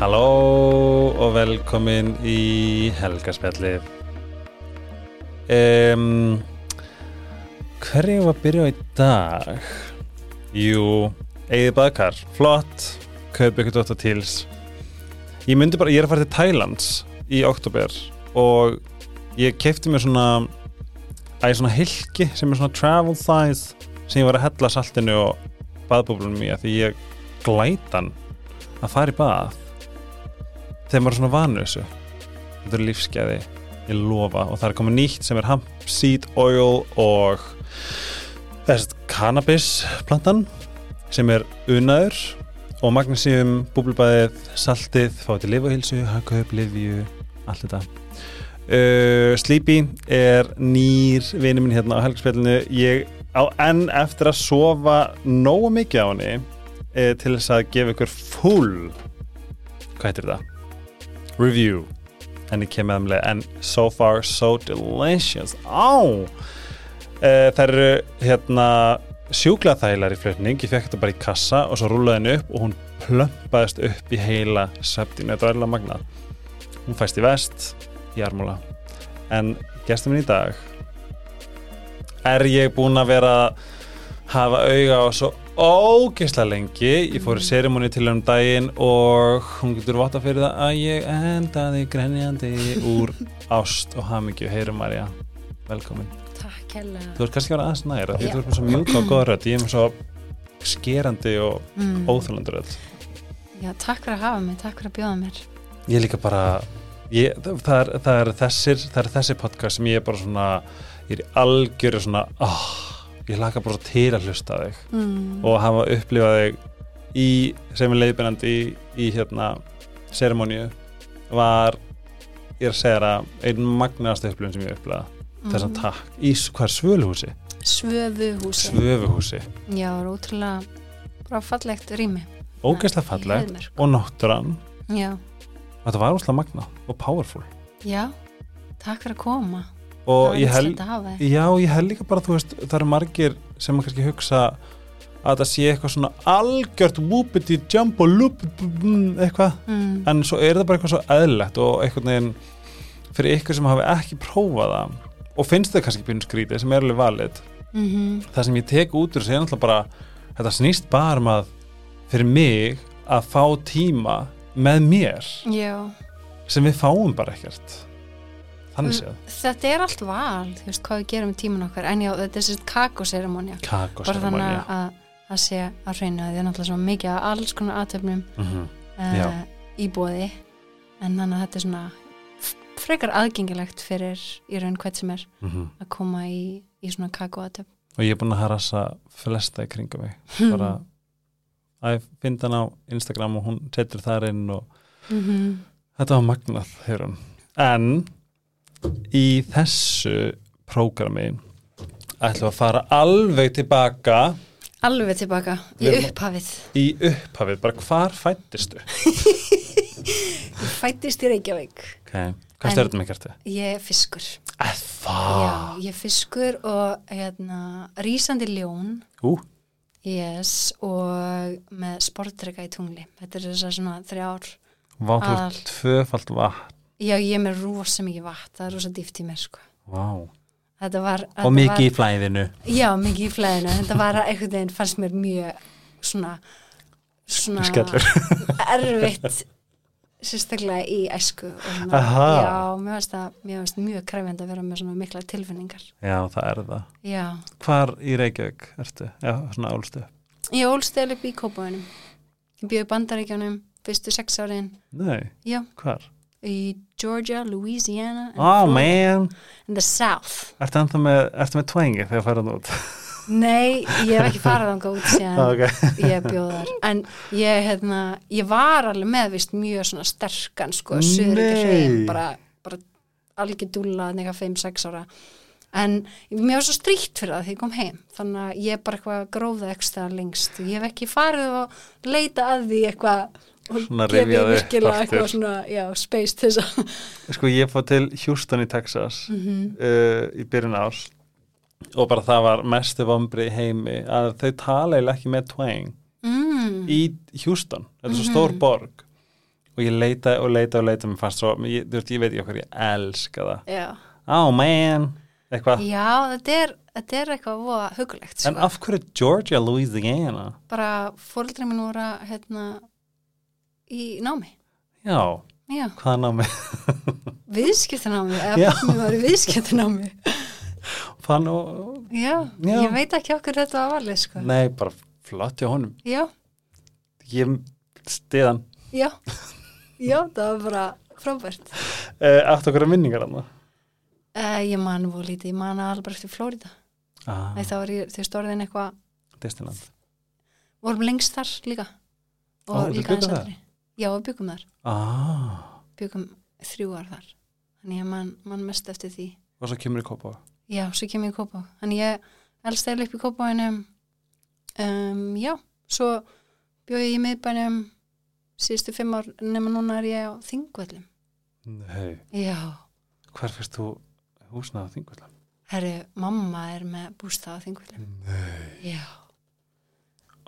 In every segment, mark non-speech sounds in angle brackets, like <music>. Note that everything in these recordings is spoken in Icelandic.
Halló og velkomin í helgarspjallið um, Hverju var að byrja á í dag? Jú, eigið baðkar, flott. Kaup ykkur dótt tíls Ég myndi bara, ég er að fara til Thailands í oktober og ég kefti mér svona æ, svona hilki sem er svona travel size sem ég var að hella saltinu og baðbúblunum í að því ég glætan að fara í bað maður er svona vanu þessu. Þetta er lífsgæði, ég lofa. Og það er komið nýtt sem er hemp seed oil og þess cannabis plantan sem er unaður. Og magnesium, búblubæðið, saltið fáið til lifahilsu, hagkaup, livju allt þetta. Uh, Sleepy er nýr vinið minn hérna á helgspillinu ég á enn eftir að sofa nógu mikið á henni uh, til þess að gefa ykkur full. Hvað heitir þetta? Review. En ég kemur aðmlega en so far so delicious. Á! Uh, það eru hérna sjúklað þægilegar í flutning. Ég fekk þetta bara í kassa og svo rúlaði henni upp og hún plömpaðist upp í heila söptinu, þetta var eiginlega magnað. Hún fæst í vest í armúla en gestur minn í dag er ég búinn að vera að hafa auga á svo ógeðslega lengi. Ég fór í serimóni til um daginn og hún getur vata fyrir það að ég endaði grenjandi úr ást og hamingju, heyrum Marja velkomin. Takk hella. Þú ert kannski að vera aðeins næra því Já. þú ert með svo mjúka og góða rödd. Ég er með svo skerandi og mm. óþjólandur rödd. Já, takk fyrir að hafa mig, takk fyrir að bjóða mér. Ég er líka bara ég, það, er, það, er þessir, það er þessi podcast sem ég er bara svona ég er í algjöru svona oh, ég laka bara til að hlusta þig. Mm. og hafa upplifað þig í, sem er leiðbennandi í, í hérna serimóniu var ég er að segja það einn magnaðast upplifun sem ég upplifaði þess að takk, í s- hvað er svöluhúsi? Svöfuhúsi. Svöfuhúsi, Já, ótrúlega bara fallegt rými. Ógeðslega fallegt. og náttúran. Já, þetta var óslega magnað og powerful. Já, takk fyrir að koma og ég held held líka bara, þú veist, það eru margir sem að kannski hugsa að það sé eitthvað svona algjört whoopity jumbo loop eitthvað, mm. en svo er það bara eitthvað svo eðlilegt og eitthvað neginn fyrir ykkur sem hafi ekki prófað það og finnst það kannski byrjum skrítið sem er alveg valið. Mm það sem ég tek út úr þessu er náttúrulega bara þetta snýst bara um að fyrir mig að fá tíma með mér. Já, sem við fáum bara ekkert þetta er allt val Þú veist hvað við gerum með tíman okkar. En já, þetta er sérst kakóseremonja Bara þannig að það sé að hreina Því er náttúrulega svo mikið af alls konar aðtöfnum Mhm. Já. uh, í bóði en þannig að þetta er svona frekar aðgengilegt fyrir í raun hvert sem er Mhm. að koma í, í svona kakóatöp og ég er búin að harassa flesta í kringum mig. Bara að ég finn hann á Instagram og hún setur þar inn og -hmm. þetta var magnað en í þessu prógrami ætlum að fara alveg tilbaka. Alveg tilbaka. Í upphafið. Í upphafið, bara hvar fættistu ég fættist í Reykjavík. Okay. hvað stjórnum ekki ertu? ég er fiskur. Að Já, ég er fiskur og hérna, rísandi ljón. Ú, yes, og með sportreka í tungli. Þetta er þess að svona þrjár vá, þú Allt. ert tvöfald vatn já, ég er með rosa mikið vatn það er rosa dýft í mér sko. Vá. var, og mikið var, í flæðinu. Já, mikið í flæðinu, þetta var einhvern veginn fannst mér mjög svona svona <laughs> erfitt sérstaklega í æsku. Aha. já, mér finnst það finnst mjög krefjandi að vera með svona mikla tilfinningar. Já, það er það. Já, hvar í Reykjavík ertu? já, svona álstu ég ólst eða upp í Kópavænum ég bjöði bandaríkjanum fyrstu sex árin, nei, já. Hvar? í Georgia, Louisiana and oh Florida, man. In the south. Ertu ennþá með, með tvengi þegar færðan út? Nei, ég hef ekki farið þangað út síðan ok. ég bjóðar en ég, hérna, ég var alveg meðvist mjög svona sterkan sko, suður ekki hrein bara, bara algjör dúlla nega 5-6 ára. En mér var svo stríkt fyrir það þegar ég kom heim þannig að ég bara eitthvað gróða ekstra lengst. Ég hef ekki farið og leita að því eitthvað Svona gefið rifjað upp virkilega aftur. eitthvað svona, já, space til þess að Sko ég fór til Houston í Texas Mhm. uh, í byrjun árs og bara það var mestu vombri heimi að þau tala eiginlega ekki með twang mm, í Houston, þetta er svo stór borg. Og ég leita og leita og leita svo, ég, veist, ég veit ekki okkur, ég elska það. Já, oh man, eitthvað. Já þetta, er, þetta er eitthvað hugulegt en sko. af hverju Georgia, Louisiana? Bara fóreldri minn voru að, hérna, í námi. Já, Já, hvaða námi? Viðskiptanámi eða barnið var í viðskiptanámi? Fann og, Já, Já. ég veit ekki okkur þetta var valið sko. nei, bara flott hjá honum. Já, ég stiðan já. Já, það var bara frábært. Átt okkur að minningar hann uh, Ég man voru lítið, ég man alveg bara eftir Flórida ah, Nei, það var ég, þau stórðin eitthvað Disneyland. Vorum lengst þar líka. Ó, og þið líka þar? aldrei Já, við byggum þar, ah, byggum þrjú ár þar. Þannig ég man, man mest eftir því. Og svo kemur í kópa Já, svo kem ég í Kópá Þannig ég elst eða upp í Kópáinum um, Já, svo bjóð ég í miðbænum síðustu fimm ár nema núna er ég á Þingvöllum. Nei, Já, hver fyrst þú húsnaða þingvöldum herri, mamma er með bústað á Þingvöllum. Nei, Já,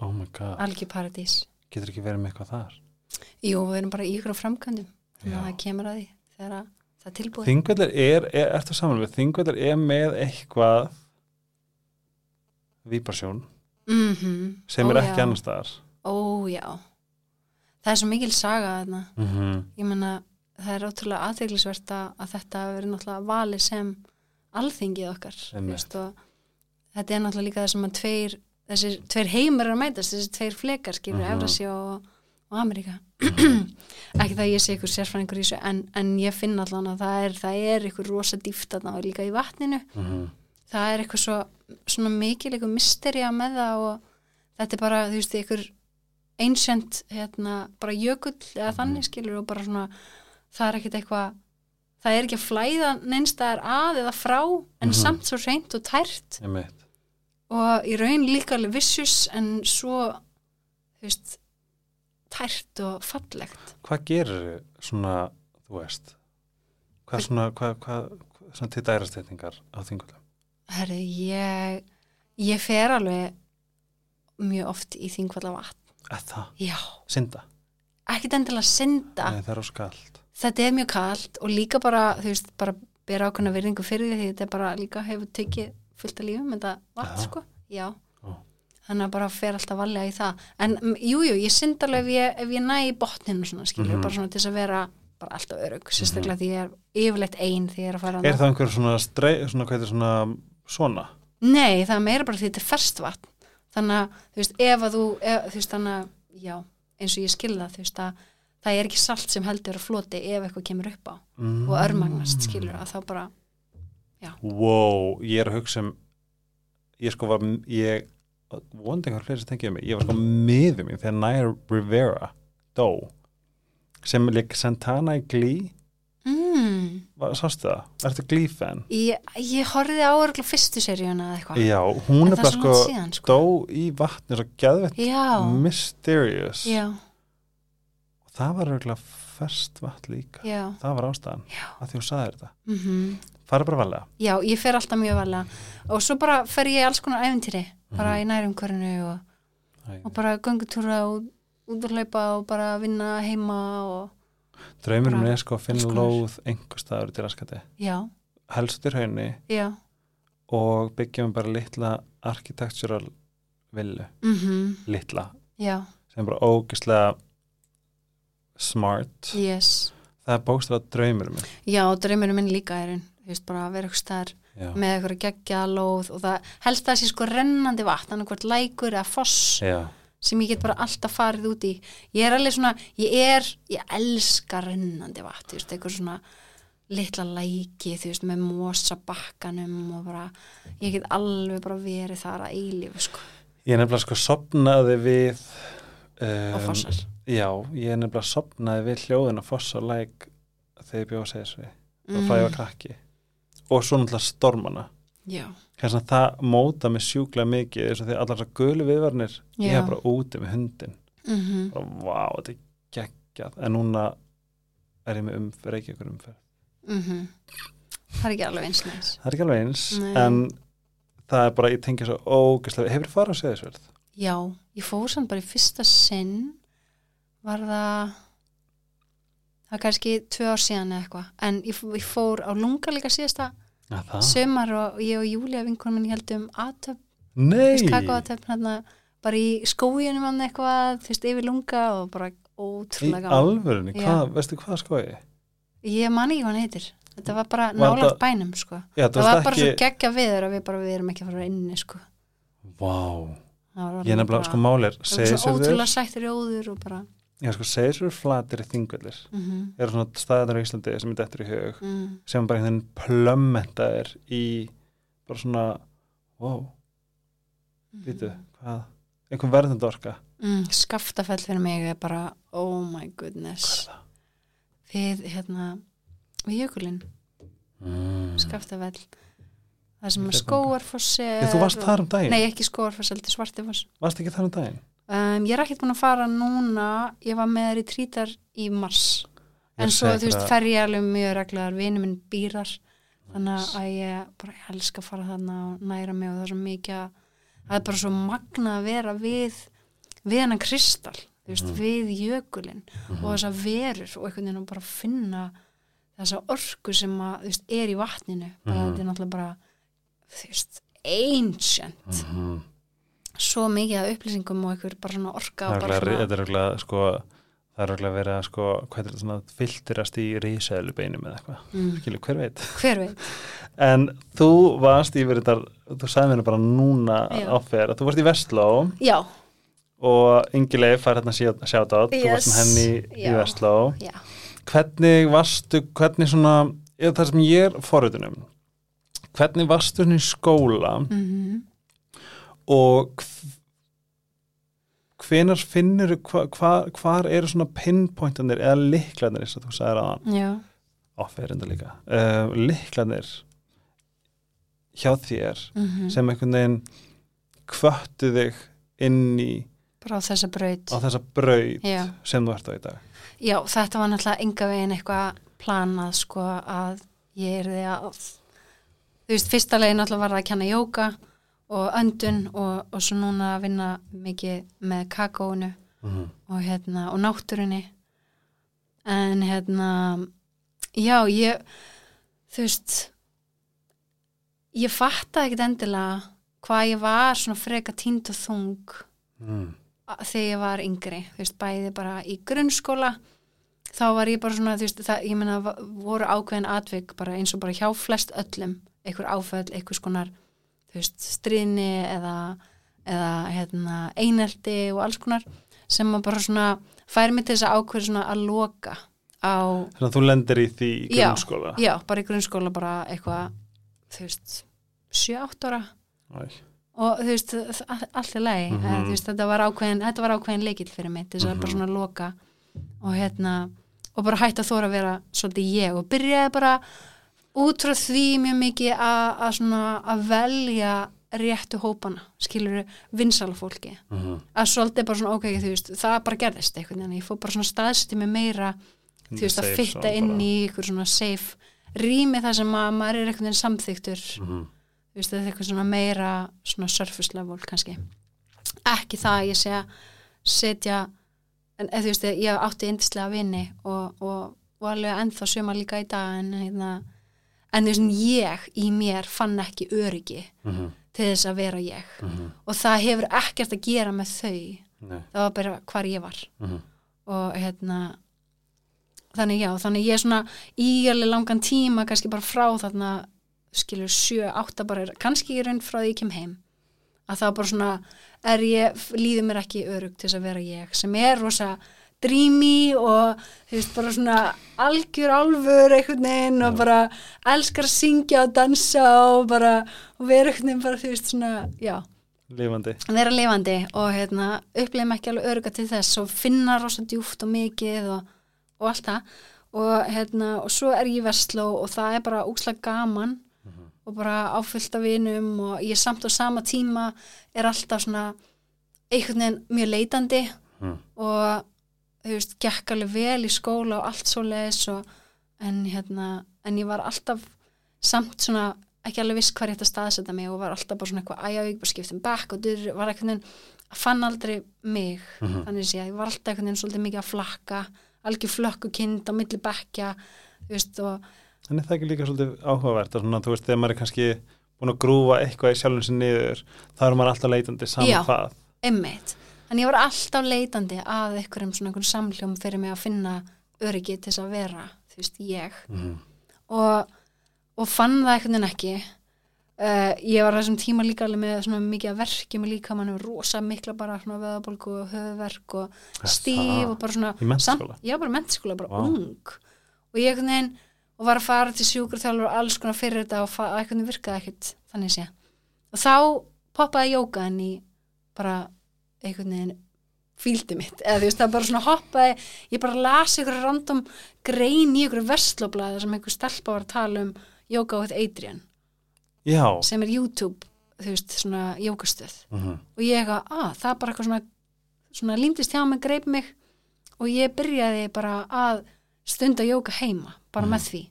oh my god. Algjör paradís getur ekki verið með eitthvað þar Jú, við erum bara í ykkur á framkvæmdum. Þannig Já. að það kemur að því þegar að það tilbúið. Þingvellir er, er ertu saman við, Þingvellir er með eitthvað Víbarsjón mm sem er ekki annars staðar. Ó, já. Það er svo mikil saga þarna. Mm -hmm. ég menna það er ótrúlega aðteglisvert að, þetta verið náttúrulega valið sem alþingið okkar þetta er náttúrulega líka það sem að tveir þessir tveir heimur er að mætast þessi tveir flekar skilur Mhm. uh Evrasía og, og Ameríka. Ekki það að ég sé ykkur sérfræðingur í þessu en, en ég finn allan að það er, það er ykkur rosa dýft þarna og líka í vatninu. Mhm. það er eitthvað svo svona mikil eitthvað mysterja með það og þetta er bara, þú veist, ykkur ancient, hérna, bara jökull eða þannig skilur og bara svona það er ekkit eitthvað það er ekki að flæða neinstæðar að eða frá en Mhm. samt svo reynt og tært. Og í raun líka alveg vissus en svo þú veist tært og fallegt. Hvað gerir svona, þú veist hvað svona, hvað, hvað, svona til dærasteytingar á Þingvöldum Herri, ég ég fer alveg mjög oft í þingvalla vatn Eða það, já, synda? Ekkit endilega synda. Nei, það er á skald þetta er mjög kalt og líka bara þú veist, bara bera ákveðna virðingu fyrir því þetta er bara líka hefur tekið fullt af lífum þetta vatn Já. sko, já. Þannig að bara fer alltaf valega í það. En mm, jú, ég synd alveg ef ég, ef ég næ í botninu svona, skilur, Mhm. bara svona til þess að vera bara alltaf örug, sérstaklega því ég er yfirleitt ein því ég er að fara Er það einhver svona, strei, svona, hvað er svona, svona? Nei, það meira bara því þetta er ferskt vatn þannig að, þú veist, ef að þú ef, þú veist, þannig að, já, eins og ég skilða þú veist, að það er ekki salt sem heldur að floti ef eitthvað kemur upp á mm. og örmagnast, skilur að þá bara Wow, ég er að hugsa um ég sko var ég vondi einhver fleiri sem tengið mig ég var sko miður mín þegar Nair Rivera dó sem líka Santana í Glee mm. Sástu það? Ertu Glee fan? ég, ég horfði á örgulega fyrstu seríuna eða eitthvað Já, hún er bara sko síðan, sko. dó í vatni svo geðvett Já, mysterious já, og það var örgulega ferst vatn líka já, það var ástæðan Já. að því þú sagði þetta mm fara bara valega já, ég fer alltaf mjög valega og svo bara fer ég alls konar æfintýri bara Mhm. í nærumkörinu og, og bara göngutúra og út að hlaupa og bara vinna heima og draumurinn bara er sko að finna lóð einhver staður til raskati. Já, helst til haunni já. og byggjum bara litla architectural villu, mhm, litla. Já, sem bara ógislega smart. Yes. Það er bókstæða draumur minn. Já, og draumurinn minn líka er einn veist, bara að vera eitthvað staðar já, með eitthvað geggja lóð og það helst það sé sko rennandi vatn annað lækur eða foss já, sem ég get bara alltaf farið út í. Ég er alveg svona, ég er ég elska rennandi vatn veist, eitthvað svona litla læki þú veist, með mosa bakkanum og bara, ég get alveg bara verið þar að eilífu sko. Ég nefnilega sko sopnaði við um, og fossar. Já, ég nefnilega sopnaði við hljóðin að fossa læk þegar ég bjóð að segja svo og ég var krakki og svo náttúrulega stormana. Kansi að það móta mig sjúklega mikið og því allar svo gulu viðvarnir ég Já. er bara úti með hundin mhm. Bara vá, þetta er geggjað. En núna er ég með umferð ekki ykkur umferð. Mhm. Það er ekki alveg eins næs. Það er ekki alveg eins Nei. en það er bara, ég tengi svo ógæslega hefur þið farið að segja þessu já, ég fór samt bara í fyrsta sinn var það það er kannski tvö ár síðan eða eitthvað en ég, ég fór á lunga líka síðasta það sömar og ég og Júlia vinkonum minn heldum aðtöp, Nei, kakóatöp hérna, bara í skóginum hann eitthvað, þú veist, yfir lunga og bara í ótrúlega gaman. alvörunni, Já. hvað, veistu hvað skoði? Ég man ekki hvað hann heitir þetta var bara þetta- bænum sko. Já, það var bara ekki... svo geggja viður að við bara við erum ekki að fara inni sko. Vá, var ég nefnilega, sko málir það var svo ótrúlega sættir jóður og bara já sko, Seyðisfjörður flatir þingvellir mm eru svona staðar á Íslandi sem er dettur í hug mm, sem bara einhvern veginn plömmentaðir í bara svona wow, býtu, hvað? Einhvern verðandi orka mm, skaftafell fyrir mig er bara oh my goodness. Er við hérna við jökulinn, Mm. skaftafell. Það sem Ég skóarfossi Já, þú varst þar um daginn, nei ekki skóarfoss, heldur svartifoss. Varst ekki þar um daginn um, ég er ekkert búin að fara núna. Ég var með þér í trítar í mars. Ég en er svo þú veist ykkur að- fer ég alveg mjög reglar vinur minn býrar. Þannig að ég bara ég elska að fara þarna og næra mig og það er svo mikið að það er bara svo magna að vera við við hennan kristall veist, Mhm. við jökulinn og þessar verur og einhvern veginn að bara finna þessa orku sem að veist, er í vatninu. Bara Mhm. þetta er náttúrulega bara þú veist, ancient. Mhm. Svo mikið af upplýsingum og einhver bara svona orka Það er bara örugglega- svona, þetta er sko það er örugglega verið að sko, hvað er þetta svona filterast í rísæðlubeinum eða eitthvað, mm, skilu, hver veit? Hver veit? <laughs> En þú varst yfir þetta þú sagði mér bara núna Já. áfer að þú varst í Vestló. Já, og Ingileif fær hérna sjátt át, þú varst Yes. með henni í Já. Vestló. Já. Hvernig varstu, hvernig svona eða það sem ég er forritunum hvernig varstu hérna í skóla? Mm og hv- hvenar finnur hva, hva, hvar eru svona pinpointanir eða liklanir eins og þú sagðir aðan já, áferðinda líka. Uh, liklanir hjá þér mm sem einhvern veginn kvöttu þig inn í bara á þessa braut. á þessa braut Já. sem þú ert á í dag. Já, þetta var náttúrulega enga veginn eitthvað planað sko að ég er því að þú veist, fyrsta legin náttúrulega var að kenna jóka og öndun og, og svo núna að vinna mikið með kakóinu mm. og hérna og náttúrunni en hérna já, ég þú veist ég fattaði ekkert endilega hvað ég var svona freka tínd og þung Mm. þegar ég var yngri, þú veist, bæði bara í grunnskóla þá var ég bara svona, þú veist, það, ég meina va- voru ákveðin atvik bara eins og bara hjá flest öllum, einhver áföll einhvers konar, veist, stríðni eða, eða hérna, einelti og alls konar sem að bara svona færi mig til þess að ákveða svona að loka á, þannig að þú lendir í því í Já. grunnskóla já, bara í grunnskóla bara eitthvað, þú veist 7-8 ára Æ. og þú veist, all- allt er Mhm. en þú veist, þetta var ákveðin, þetta var ákveðin leikil fyrir mig, til þess að Mhm. bara svona loka og hérna, og bara hætta að þóra að vera svolítið ég og byrjaði bara út frá því mjög mikið að, að að velja réttu hópana, skilur vinsala fólki, Mhm. að svolítið bara svona ok, þú veist, það bara gerðist eitthvað, en ég fór bara svona staðsett mig meira þú veist, að Safe fitta zone inn bara. í ykkur svona safe rými þar sem að maður er eitthvað samþyktur Mhm. þú veist, þetta er eitthvað svona meira svona surface level kannski ekki það að ég að setja en eða, þú veist, ég átti yndislega vini og, og, og alveg ennþá suma líka í dag en hérna en veist, ég í mér fann ekki öryggi Mhm. til þess að vera ég Mhm. og það hefur ekkert að gera með þau Nei. það var bara hvar ég var Mhm. og hérna þannig já, þannig ég er svona í alveg langan tíma kannski bara frá þarna skilur sjö, átta bara kannski ég raun frá því ég kem heim að það bara svona er ég, líður mér ekki örug til þess að vera ég sem er rosa dreamy og þú veist bara svona algjör álfur einhvern veginn og Já. bara elskar að syngja og dansa og bara og vera einhvern veginn bara þú veist svona, já lifandi vera lifandi og hérna, upplegum ekki alveg öruga til þess og finna rosa djúft og mikið og, og allt það og, hérna, og svo er ég í Vestló og það er bara úkslega gaman og bara áfyllt af vinum og ég samt á sama tíma er alltaf svona einhvern veginn mjög leitandi Mm. og þú veist, gekk alveg vel í skóla og allt svo leis og, en hérna, en ég var alltaf samt svona ekki alveg viss hvað ég ætti að staðsetja mig og var alltaf bara svona eitthvað æja, ég bara skiptum back og dur, var einhvern veginn fann aldrei mig Mhm. þannig sé að ég var alltaf veginn svolítið mikið að flakka algjör flökku kind á milli bekkja þú veist og En er það ekki líka svolítið áhugavert að svona, þú veist, þegar maður er kannski búin að grúfa eitthvað í sjálfum sinni niður, þá er maður alltaf leitandi saman Já. hvað. Einmitt. En ég var alltaf leitandi að einhverjum svona einhverjum samhljóm fyrir mig að finna öryggi til þess að vera, þú veist, ég. Mm. Og, og fann það einhvern veginn ekki. Uh, ég var þessum tíma líka alveg með svona mikið verkjum líka mann rosa mikla bara svona veðabolgu og höfverk og stíf og bara svona Í menntaskóla? samt- Já, bara mentaskóla, bara Vá. ung og ég einhvern veginn og var að fara til sjúkurþjálfur og alls konar fyrir þetta og einhvern veginn virkaði ekkert þannig sé og þá poppaði jókaðin í bara einhvern veginn fíldi mitt, eða þú veist það bara svona hoppaði, ég bara las ykkur random grein í ykkur vestlóblaði sem einhver stelpa var að tala um Yoga with Adrian Já. sem er YouTube, þú veist, svona jókastöð Mm og ég eitthvað, að það er bara eitthvað svona svona límdist hjá mig, greip mig. Og ég byrjaði bara að stunda jóka heima, bara með því.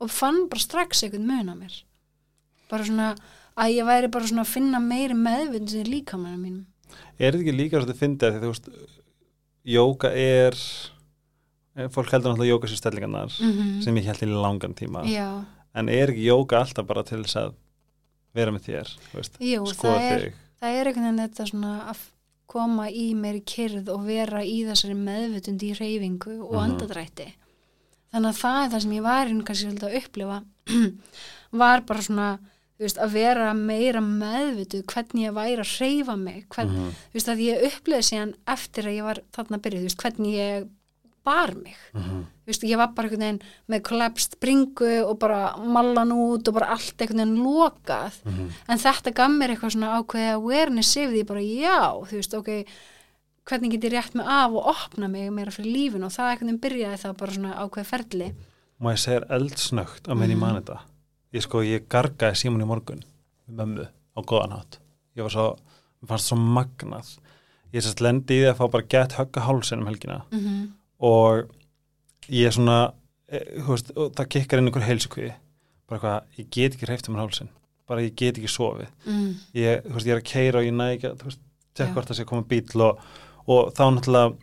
Og fann bara strax einhvern mun á mér. Bara svona að ég væri bara svona að finna meiri meðvind í líkamannu mínum Er þetta ekki líka svolítið fyndið því þú veist, jóka er, eh, fólk heldur náttúrulega jóka sér stellingarnar mm sem ég held í langan tíma. Já, En er ekki jóka alltaf bara til þess að vera með þér, jú, skoða það er þig? það er einhvern veginn þetta svona að koma í meiri kyrð og vera í þessari meðvitund í reyfingu og Mhm. andadrætti þannig að það er það sem ég var inn kannski svolítið að upplifa <clears throat> var bara svona veist, að vera meira meðvituð hvernig ég væri að reyfa mig hvern, Mhm. þú veist, að ég uppliði síðan eftir að ég var þarna að byrja, þú veist, hvernig ég bar mig Mhm. þú veist, ég var bara einhvern veginn með kollapst bringu og bara mallan út og bara allt einhvern veginn lokað Mhm. en þetta gaf mér eitthvað svona ákveði awareness yfir því bara já, þú veist, ok hvernig get ég rétt mig af og opna mig meira fyrir lífin og það einhvern veginn byrjaði það bara svona ákveði ferli Má ég segja eldsnögt á menn ég Mhm. man þetta. Ég sko, ég gargaði Símon í morgun með mömmu á góðan hátt. Ég var svo, mér fannst svo magnað. Ég sérst lendi í því að fá bara gett högga hálsinn um helgina mm -hmm. og ég er svona, e, þú veist, það kikkar inn einhver heilsukviði. Bara eitthvað, ég get ekki hreift um hálsinn. Bara ég get ekki sofið. mm. Ég, þú veist, ég er að keira og ég næ ekki að, tekka hvort það sé að koma bíl og, og þá náttúrulega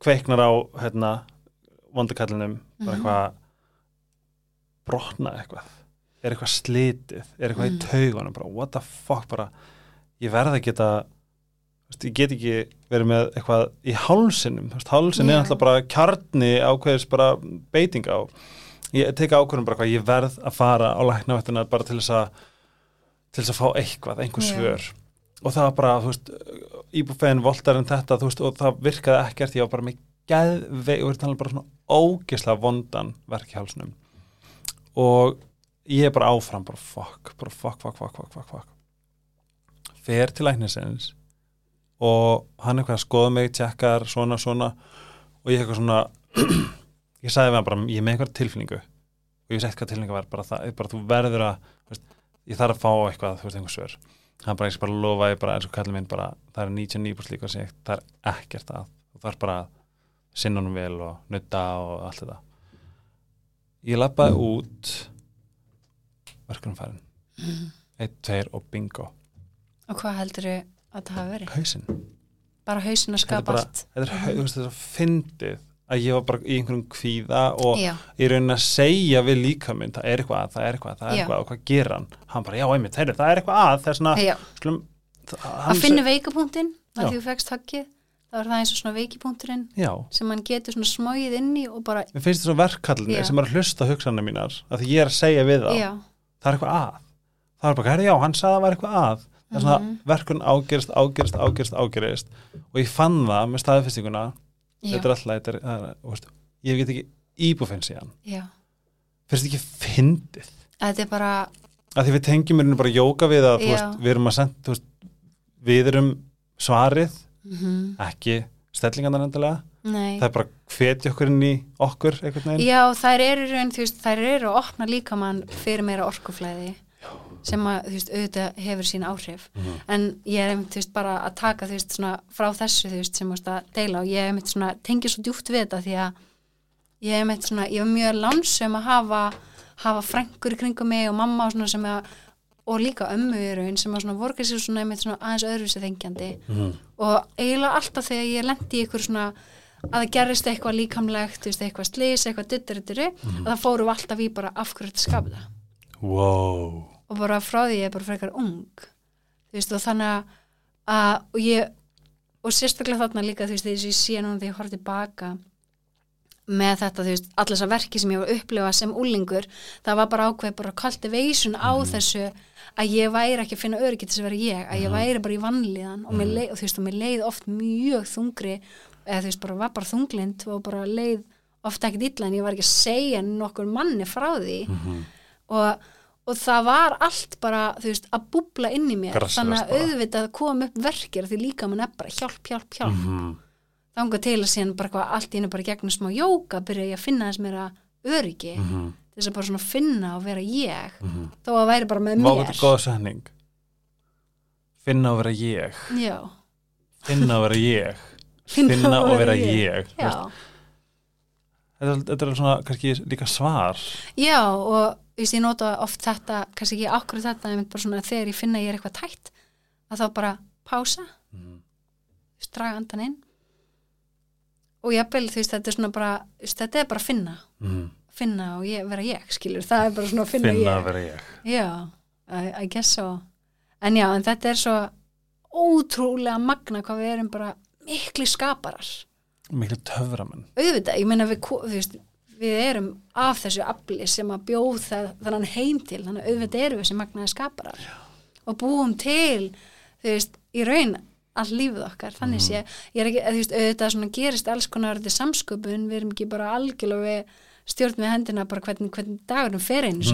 kveiknar á, hérna, vondakallinum, bara Mhm. eitthvað brotna eitthvað er eitthvað slitið, er eitthvað Mm. í taugunum bara what the fuck, bara ég verða að geta ég get ekki verið með eitthvað í hálsinum, hálsin er Já. alltaf bara kjarni ákveðis bara beiting á ég teka ákveðum bara hvað ég verð að fara á læknavættina bara til þess að til þess að fá eitthvað, einhver svör og það var bara, þú veist íbúfegin voltar en þetta, þú veist, og það virkaði ekkert, ég var bara með geðvei og er talað bara svona ógislega vondan verk í hálsunum og ég er bara áfram, bara fuck, bara fuck, fuck, fuck, fuck, fuck, fuck. fer til læknisins og hann eitthvað að skoða mig, tjekkar, svona, svona og ég eitthvað svona <clears throat> ég sagði við hann bara, ég er með eitthvað tilfinningu. Og ég veist eitthvað tilfinningu var bara það, bara þú verður að, veist, ég þarf að fá eitthvað, þú veist, einhver svör. Hann bara, ég bara lofa, ég bara, eins og kallið minn bara, það er 99% líka segja, það er ekkert að. Þú þarf bara að sinna honum vel og nutta og allt þetta. Ég lappaði út verkunum farin. Mm. eitt, tveir og bingo. Og hvað heldur að það hafi verið? hausinn, bara hausin að skapa bara- allt? þetta er, mm -hmm. fyndið að ég var bara í einhverjum kvíða og já, ég raunin að segja við líka minn, það er eitthvað, það er eitthvað, það er Já. eitthvað og hvað gera hann, hann bara, já, einmitt, heyrðu, það er eitthvað að það er svona, það- að finna veikapunktinn að því þú fegst höggið þá er það eins og svona veikipunkturinn sem hann getur svona smóið inn í og bara, mér finnst þetta svo verkkallinni sem er að hlusta hugsanir mínar, að því ég er að segja við það já, það er eitthvað að. Það er bara, heyrðu, já, hann sagði að það var eitthvað að. Það er svona Mhm. verkun ágerist, ágerist, ágerist, ágerist. Og ég fann það með staðfestinguna. Þetta er alltaf, er, það er, þú veist, ég get ekki íbúfinn síðan, þetta ekki fyndið? Þetta er bara, að því við tengjum mér bara jóka við að veist, við erum að senda þú veist, við erum svarið mm ekki stellingarnar endilega nei. Það er bara hvetja okkur inn í okkur Já, þær eru raun, veist, þær eru að opna líkamann fyrir meira orkuflæði sem að, veist, auðvitað hefur sín áhrif. Mhm. en ég er einmitt, veist, bara að taka, svona frá þessu, sem að deila og ég er einmitt svona, tengi svo djúpt við þetta því að ég er einmitt svona, ég var mjög lánsum að hafa hafa frængur í kringum mig og mamma og að og líka ömmu í raun sem að voru kannski svona einmitt svona aðeins öðruvísi þengjandi. Mhm. og eiginlega alltaf þegar ég lendi í ykkur svona að það gerist eitthvað líkamlegt, eitthvað slís, eitthvað duttur, Mhm. að það fórum við alltaf í bara af hverju þetta skapa það? Wow. Og bara frá því ég er bara frekar ung veist, og þannig að- að og ég, og sérstaklega þarna líka þú veist, þess að ég sé núna þegar ég horf tilbaka með þetta, þú veist, allir þessar verki sem ég var að upplifa sem úlingur það var bara ákveð bara cultivation á þessu að ég væri ekki að finna öryggi til þess að vera ég, að ég væri bara í vannlíðan og, mér leið, og þú veist, og mér leið oft mjög þungri, eða þú veist, bara var bara þunglind og bara leið oft ekkert illa en ég var ekki að segja nokkur manni frá því. Og, og það var allt bara, þú veist, að búbla inn í mér, Grasserast þannig að bara. auðvitað kom upp verkir því líka mann er bara hjálp, hjálp, hjálp. Mhm. þangað til að síðan bara hvað allt í henni bara gegnum smá jóka byrja ég að finna þess meira öryggi. Mhm. þess að bara svona finna og vera ég. Þó að væri bara með Vá, mér. þetta er góða setning. Finna og vera ég. Já, finna og vera ég finna og vera ég þetta, er- þetta er svona kannski líka svar. Já og ég nota oft þetta kannski ekki akkur þetta, en bara svona þegar ég finna ég er eitthvað tætt að þá bara pása Mhm. þú veist, draga andan inn. Og jafnvel, þú veist, þetta er svona bara þetta er bara að finna. Mhm. finna og ég, vera ég, skilur, það er bara svona að finna, finna ég. ég. Já, I, I guess so. En já, en þetta er svo ótrúlega magna hvað við erum bara mikli skaparar. Miklu töframenn. Auðvitað, ég meina við, veist, við erum af þessu afli sem að bjóð það, þannig heim til, þannig að auðvitað erum við sem magnaði skaparar. Já. og búum til þú veist, í raun all lífið okkar, þannig sé ég er ekki, þú veist, auðvitað svona gerist alls konar þetta samsköpun, við erum ekki bara algjörlega við stjórn með hendina bara hvernig, hvernig dagurinn fer einu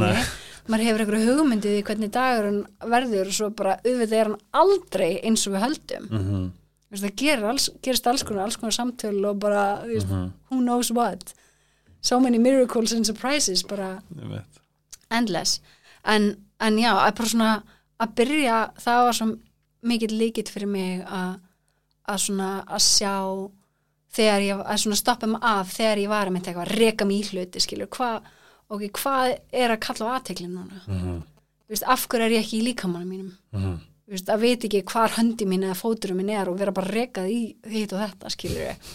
maður hefur einhverju hugmyndið í hvernig dagurinn verður og svo bara auðvitað er hann aldrei eins og við höldum. Mm -hmm. Það gerir alls, gerist alls konar, alls konar samtöl og bara, þú veist, who knows what. So many miracles and surprises bara endless. En, en já, að bara svona að byrja, það var svo mikill líkitt fyrir mig að að svona að sjá þegar ég, að svona stoppa mig af þegar ég var að mynda eitthvað, að reka mig í hluti skilur, hvað, ok, hvað er að kalla á aðteklin núna, þú veist, af hverju er ég ekki í líkamannum mínum? Þú veist, að veit ekki hvar höndi mín eða fóturum minn er og vera bara rekað í hitt og þetta, skilur við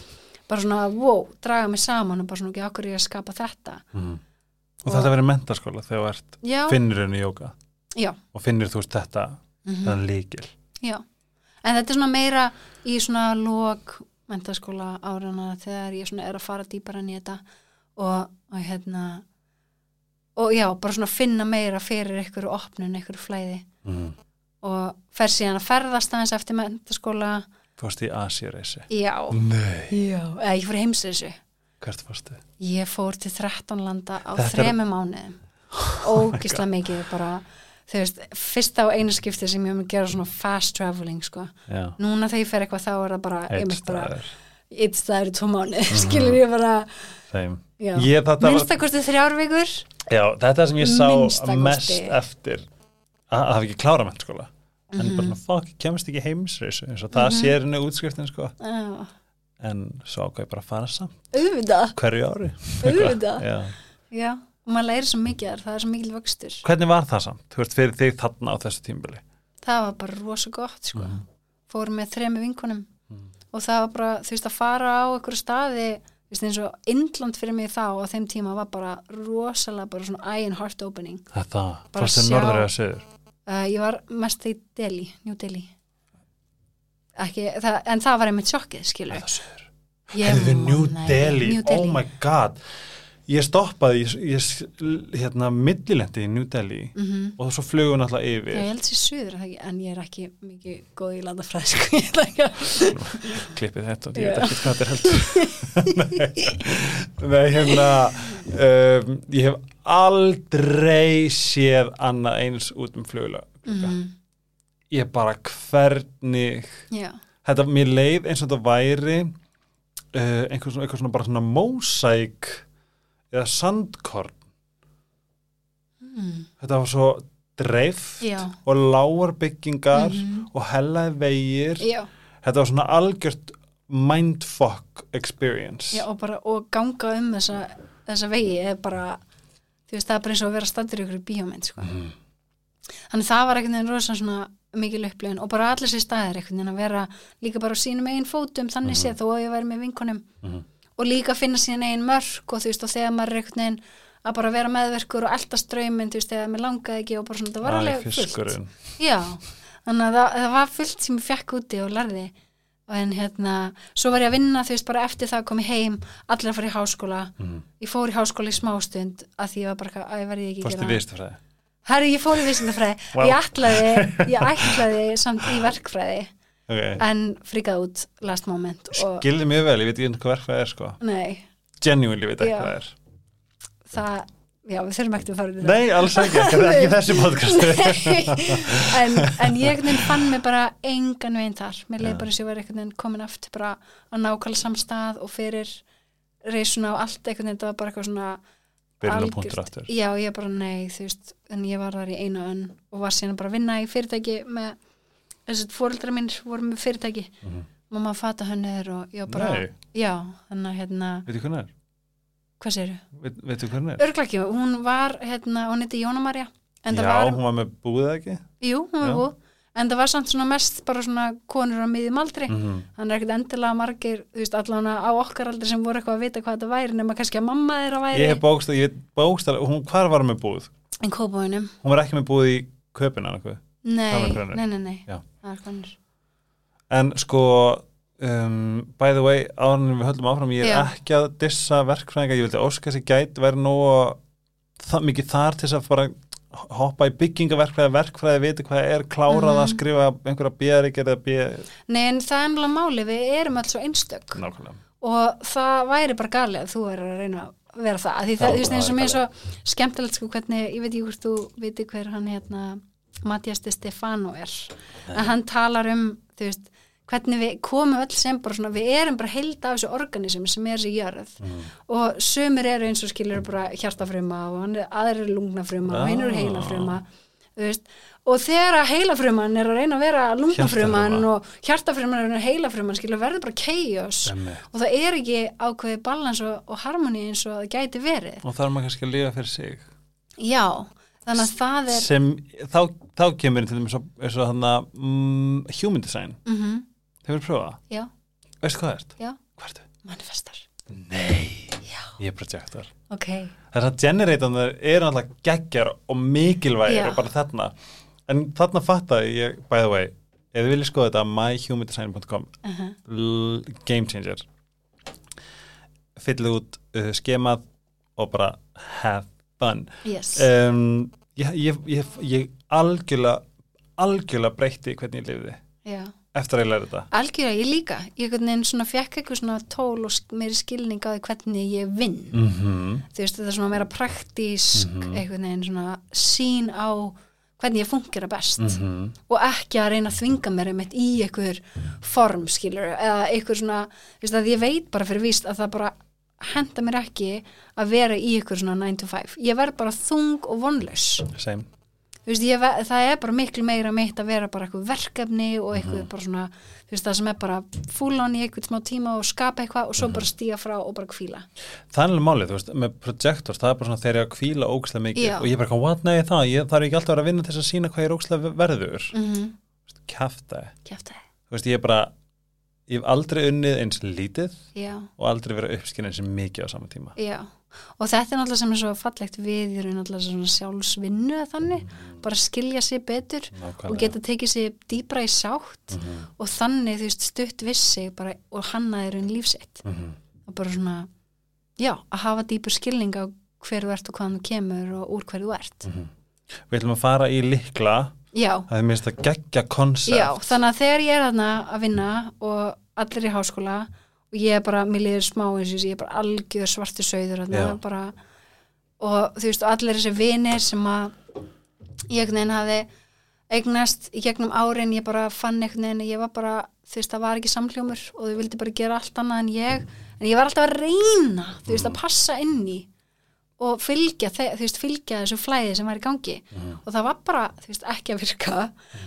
bara svona, wow, draga mig saman og bara svona, ok, okkur ég að skapa þetta? Og þetta verið mentaskóla þegar þú finnir henni jóka já, og finnir þú veist þetta Mhm. þannig líkil já. En þetta er svona meira í svona lók mentaskóla árana þegar ég svona er að fara dýpar enn í þetta og, og hérna og já, bara svona finna meira fyrir einhverju opnun, einhverju flæði. Mm. Og fer síðan að ferðast aðeins eftir mentaskóla fórst í Asjureysi já, nei, já, eða ég fór heimsreysu hvert fórstu? Ég fór til 13 landa á Þetta er- þremu mánuðum. <laughs> Ógislega mikið bara þú veist, fyrsta og einu skipti sem ég hef að gera svona fast traveling sko. já, núna þegar ég fer eitthvað þá er það bara eitt staður. eitt staður í tvo mánu skilur ég bara. Þeim þetta, var, minnst að kosti þrjár vikur. Já, þetta er sem ég sá mest eftir að hafa ekki klára mentaskóla en Mhm. bara svona, fuck, ég kemst ekki heimsreysu eins og það sér henni útskriftin sko. Já. en svo ákvað ég bara að fara samt. Auðvitað, hverju ári. Já. já, og maður læri svo mikið þar það er svo mikil vöxtur. Hvernig var það samt, þú veist, fyrir þig þarna á þessu tímbili það var bara rosa gott sko. Mhm. fórum með þremi vinkunum og það var bara, þú veist, að fara á einhverju staði, þú veist, eins og Indland fyrir mig þá á þeim tíma var bara rosalega bara svona eye and heart opening. Þetta, Bara fórstu norður eða söður uh, ég var mest í Delhi, New Delhi. Ekki, það, en það var einmitt sjokkið, skilur Ég Herðu New man það ekki. Delhi, New Delhi. oh my god ég stoppaði, ég, ég hérna millilendi í New Delhi Mhm. og svo flugun alltaf yfir. Já, ég held sér suður, er það ekki, en ég er ekki mikið góð í landafræð, <laughs> ég ætla ekki að klippið þetta, ég veit ekki hvað þetta er heldur. <laughs> Nei, nei, hérna um, ég hef aldrei séð annað eins út um flugula Mhm. ég bara hvernig Já, þetta, mér leið eins og þetta væri uh, einhver, svona, einhver svona bara svona mósæk eða sandkorn mm. þetta var svo dreift já, og lágar byggingar Mhm. og hellaði vegir já, þetta var svona algjört mindfuck experience já, og bara, og ganga um þessa, þessa vegi er bara, þú veist, það er bara eins og að vera standur ykkur í bíómynd, sko. Mhm. Þannig það var einhvern veginn rosa svona mikil upplifun og bara allir sér staðir einhvern veginn að vera líka bara á sínum eigin fótum þannig séð þó að ég væri með vinkonum Mhm. Og líka finna sín eigin mörk og þú veist og þegar maður er einhvern veginn að bara vera meðverkur og elda ströymin þú veist þegar mér langaði ekki og bara svona það var alveg fullt. já, þannig að það, það var fullt sem ég fekk úti og lærði. Og en hérna, svo var ég að vinna þú veist bara eftir það kom ég heim allir að fara í háskóla. Mhm. ég fór í háskóla í smástund að því ég var bara, að ég verði ekki Fórstu gera viðstafræði? Herri, ég fór í vísindafræði Vá. ég ætlaði, ég ætlaði samt í verkfræði Ok. en fríkað út last moment og Skilði mjög vel, ég veit ekki hvað verkfræði er sko. nei, Genuinely veit ekki Já. hvað það er. það já, við þurfum ekkert að fara út í það Nei, alls ekki, ekki, ekki þessi podcastu. <laughs> en, en ég fann mig bara engan veginn þar mér leið Já. bara sem ég var komin aftur bara á nákvæmlega samstað og fyrir reysuna og allt veginn það var bara eitthvað svona aftur. já, ég bara nei, þú veist en ég var þar í einu önn og var síðan bara að vinna í fyrirtæki með þess að fóreldra minn voru með fyrirtæki Mhm. mamma fata hönnur og ég var bara Nei. já, þannig að hérna, Veitu hvernig er? hvað segirðu? Veit, veitu hvernig er? Örgla ekki, hún var hérna, hún heiti Jóna Marja en það Já, var, hún var með búið ekki? jú, hún var Já. búið en það var samt svona mest bara svona konur á miðjum aldri Mm þannig er ekkert endilega margir, þú veist, allan á okkar aldri sem voru eitthvað að vita hvað þetta væri nema kannski að mamma þeirra væri Ég hef bókstað, ég bókstað, hún, hvar var með búið? en kópáinum, Hún var ekki með búið í köpina nei, nei, nei, nei Það En sko, um, by the way, en við höldum áfram, ég er Já. ekki að dissa verkfræðinga, ég vildi óska þessi gæti verið nógu það, mikið þar til þess að bara hoppa í byggingaverkfræði, verkfræði, viti hvað er, klárað að Mhm. skrifa einhverja bíðaríkir eða bíð... nei, en það er ennlega máli, við erum alls svo einstök Nákvæmlega. og það væri bara galið að þú er að reyna að vera það, því það, þú veist, það eins og er mér svo skemmtilegt sko hvernig, ég veit ekki hvort þú viti hver hann hérna, Mattias de Stefano er, að hann talar um veist, hvernig við komum öll sem bara svona, við erum bara heild af þessu organism sem er þessi jörð Mm. og sumir eru eins og skilur bara hjartafruma og hann er aðrir lungnafruma og hinn eru Ah. heilafruma þú veist, og þegar að heilafruman er að reyna að vera Hjartafruma. og hjartafruman er heilafruman skilur verður bara Einmitt. og það er ekki ákveðið balans og, og harmoni eins og það gæti verið Og þarf maður kannski að lifa fyrir sig. já, þannig að það er Sem, þá, þá kemur til og þannig mm, human design. mm Hefur þú prófað? já, Veistu hvað það ert? já, manifestar Nei. já, Ég er projektor. ok, Þess að generatornir eru náttúrulega geggjar og mikilvægir og bara þarna. En þarna fattaði ég, by the way, ef þið viljið skoða þetta, myhumandesign.com, uh -huh. game changer. Fyllið út uh, skemað og bara have fun. yes Um, ég, ég, ég, ég algjörlega, algjörlega breytti hvernig ég lifði já eftir að ég læri þetta. Algjörlega, ég líka. Ég fekk eitthvað svona tól og meiri skilning á því hvernig ég vinn. Mm -hmm. Þú veist, þetta er svona meira praktísk, Mhm. einhvern veginn svona sín á hvernig ég fungera best Mhm. og ekki að reyna að þvinga mér einmitt í einhver form, skilur, eða einhver svona, þú veist, að ég veit bara fyrir víst að það bara henda mér ekki að vera í einhver svona 9 to 5. Ég verð bara þung og vonlaus. Veist, ég, það er bara miklu meira mitt að vera bara eitthvað verkefni og eitthvað Mhm. bara svona, veist, það sem er bara full on í eitthvað smá tíma og skapa eitthvað og Mhm. svo bara stíga frá og bara kvíla. Það er alveg málið, þú veist, með projektors, það er bara svona þegar ég að kvíla ógæslega mikið Já. og ég er bara, what, nei, það, ég, er ekki alltaf að vera að vinna þess að sína hvað ég er ógæslega verður. Mm -hmm. Kjafta. Ég er hef aldrei unnið eins lítið Já, og aldrei verið uppskinn eins mikið á sama tíma. já. Og þetta er náttúrulega sem er svo fallegt við í raun náttúrulega svona sjálfsvinnu eða þannig, bara skilja sig betur Nákvæmlega. og geta tekið sig dýbra í sátt Mhm, og þannig, þú veist, stutt vissi bara, og hannaði raun lífsitt. mhm. og bara svona já, að hafa dýpur skilning á hver þú ert og hvaðan þú kemur og úr hver þú ert Mhm. Við ætlum að fara í likla, já, það er minnst að geggja koncept. já, þannig að þegar ég er þarna að vinna og allir í háskóla og ég er bara, mér liður smá eins og ég er bara algjör svartu sögður Já. bara, og þú veist, og allir þessi vinir sem að ég einhvern veginn hafi eignast í gegnum árin, ég bara fann einhvern veginn, ég var bara, þú veist, það var ekki samhljómur og þau vildi bara gera allt annað en ég en ég var alltaf að reyna, þú veist, að passa inn í og fylgja, veist, fylgja þessu flæði sem var í gangi. Og það var bara, veist, ekki að virka.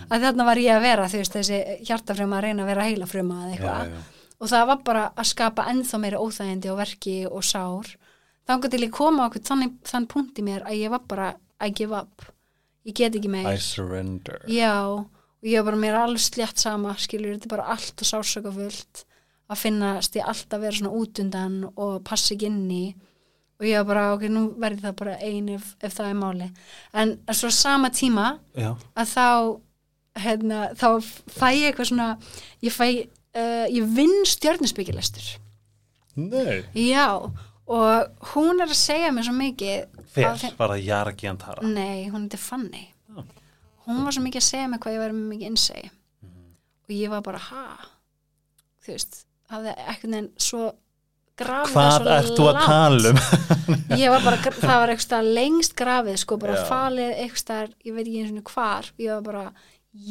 Að þarna var ég að vera, veist, þessi hjartafruma að reyna að vera heilafruma eða eitthvað. Já. og það var bara að skapa ennþá meira óþægindi og verki og sár. Þangar til ég koma okkur þann, þann punkt í mér að ég var bara I give up. Ég get ekki meir. I surrender. já, og ég var bara mér alveg slétt sama skilur, þetta er bara allt og sásökafullt að finnast ég alltaf vera svona útundan og passa ekki inn í og ég var bara, ok, nú verði það bara ein ef, ef það er máli. En svo sama tíma já, að þá hérna, þá fæ ég eitthvað svona ég fæ, uh, ég vinn stjörnusbyggilestur nei. Já, og hún er að segja mér svo mikið af þeim- var það Jara Giantara? nei, hún heitir Fanny. Já. hún var svo mikið að segja mér hvað ég með mikið innsegi Mhm. og ég var bara, ha? Þú veist, hafði ekkert neginn svo grafið Hvað það ert þú að tala um? <laughs> ég var bara, það var eitthvað lengst grafið sko, bara Já. falið eitthvað ég veit ekki eins og hvar og ég var bara,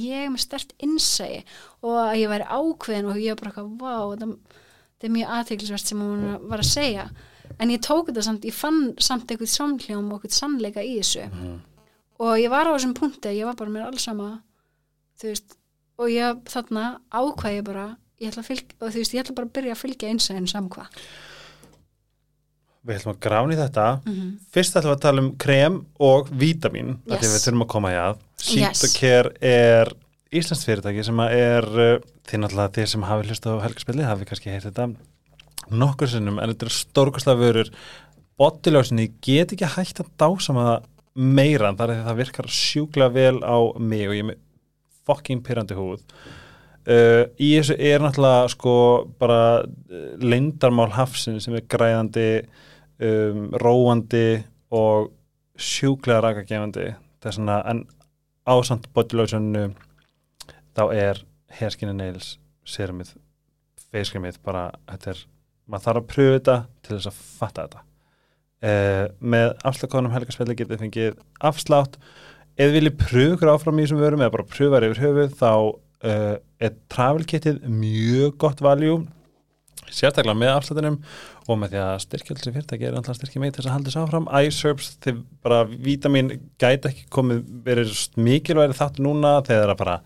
ég er með stert innsæi og ég væri ákveðin og ég var bara eitthvað, vá, þetta, þetta er mjög aðteglisvert sem hún var að segja en ég tók þetta samt, ég fann samt eitthvað samhljóm og eitthvað sannleika í þessu Mhm. og ég var á þessum punkti, ég var bara mér alls sama þú veist, og ég þarna ákvað ég bara ég ætla þú veist, ég ætla bara að byrja að fylgja einsæðin samkvað Við ætlum að grána í þetta mm -hmm. Fyrst ætlum við að tala um krem og vítamin yes. Yes. við þurfum að koma í að Yes. Sýtokær er Íslands fyrirtæki sem er þið náttúrulega þeir sem hafi hlust á helgarspilli hafi kannski heyrt þetta nokkur sinnum en þetta er stórkastlega vörur botiljósinni get ekki hægt að dásama það meira en það er því að það virkar sjúklega vel á mig og ég er með fucking pyrrandi húð uh, í þessu er náttúrulega sko bara uh, leyndarmál hafsin sem er græðandi um, róandi og sjúklega rakagefandi. Það er svona en ásamt botiljósinu þá er hairskin and nails serumið feyskremið bara þetta er, maður þarf að pröfu þetta til þess að fatta þetta. Uh, með afslagkonum helgarspilli getið fengið afslátt. Þið viljið pröfu áfram í þessum vörum eða bara pröfa yfir höfuð þá uh, er travel kitið mjög gott valjú sérstaklega með afslutunum og með því að í fyrirtæki er alltaf styrkja mig til þess að halda þess áfram iSerbs, þið bara vítamin gæti ekki komið verið mikilværi þátt núna þegar það er að bara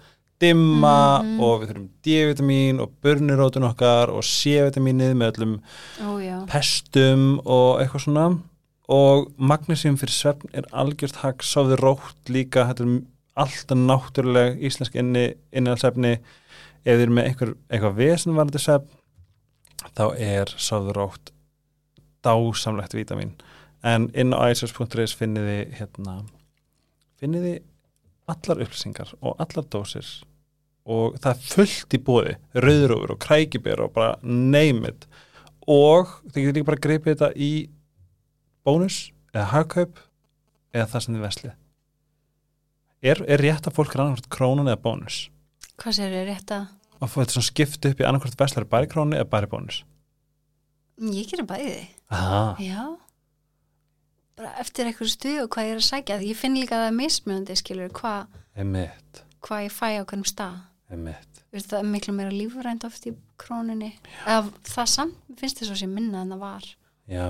dimma Mhm. og við þurfum D-vitamin og burnirótun okkar og C-vitaminið með öllum já. pestum og eitthvað svona og magnesium fyrir svefn er algjört hagg, sofði rótt líka þetta er alltaf náttúruleg íslensk inni, innhaldsefni ef þið eru með einhver, eitthvað vesenvarandi svefn þá er sofði rótt dásamlegt vítamin. En inn á isos.is finnið þið hérna finnið þið allar upplýsingar og allar dósir. Og það er fullt í bóði rauðrúfur og krækibér og bara name it. Og þið getur líka bara að greipa þetta í bónus eða hagkaup eða það sem þið veslið. Er, er rétt að fólk er annarkvæmt krónan eða bónus? Hvað sér er rétt að? Og fór þetta svona skipt upp í annarkvæmt veslari bara í krónu eða bara í bónus Ég gerir bæði. Aha. Já. Bara eftir eitthvað stuð og hvað ég er að. Því ég finn líka að það er mismunandi, skilur, hvað hva ég fæ á hvernig stað. Þú veist, það er miklu meira lífrænt oft í krónunni. Eða það samt, finnst þess að sé minna en það var. já,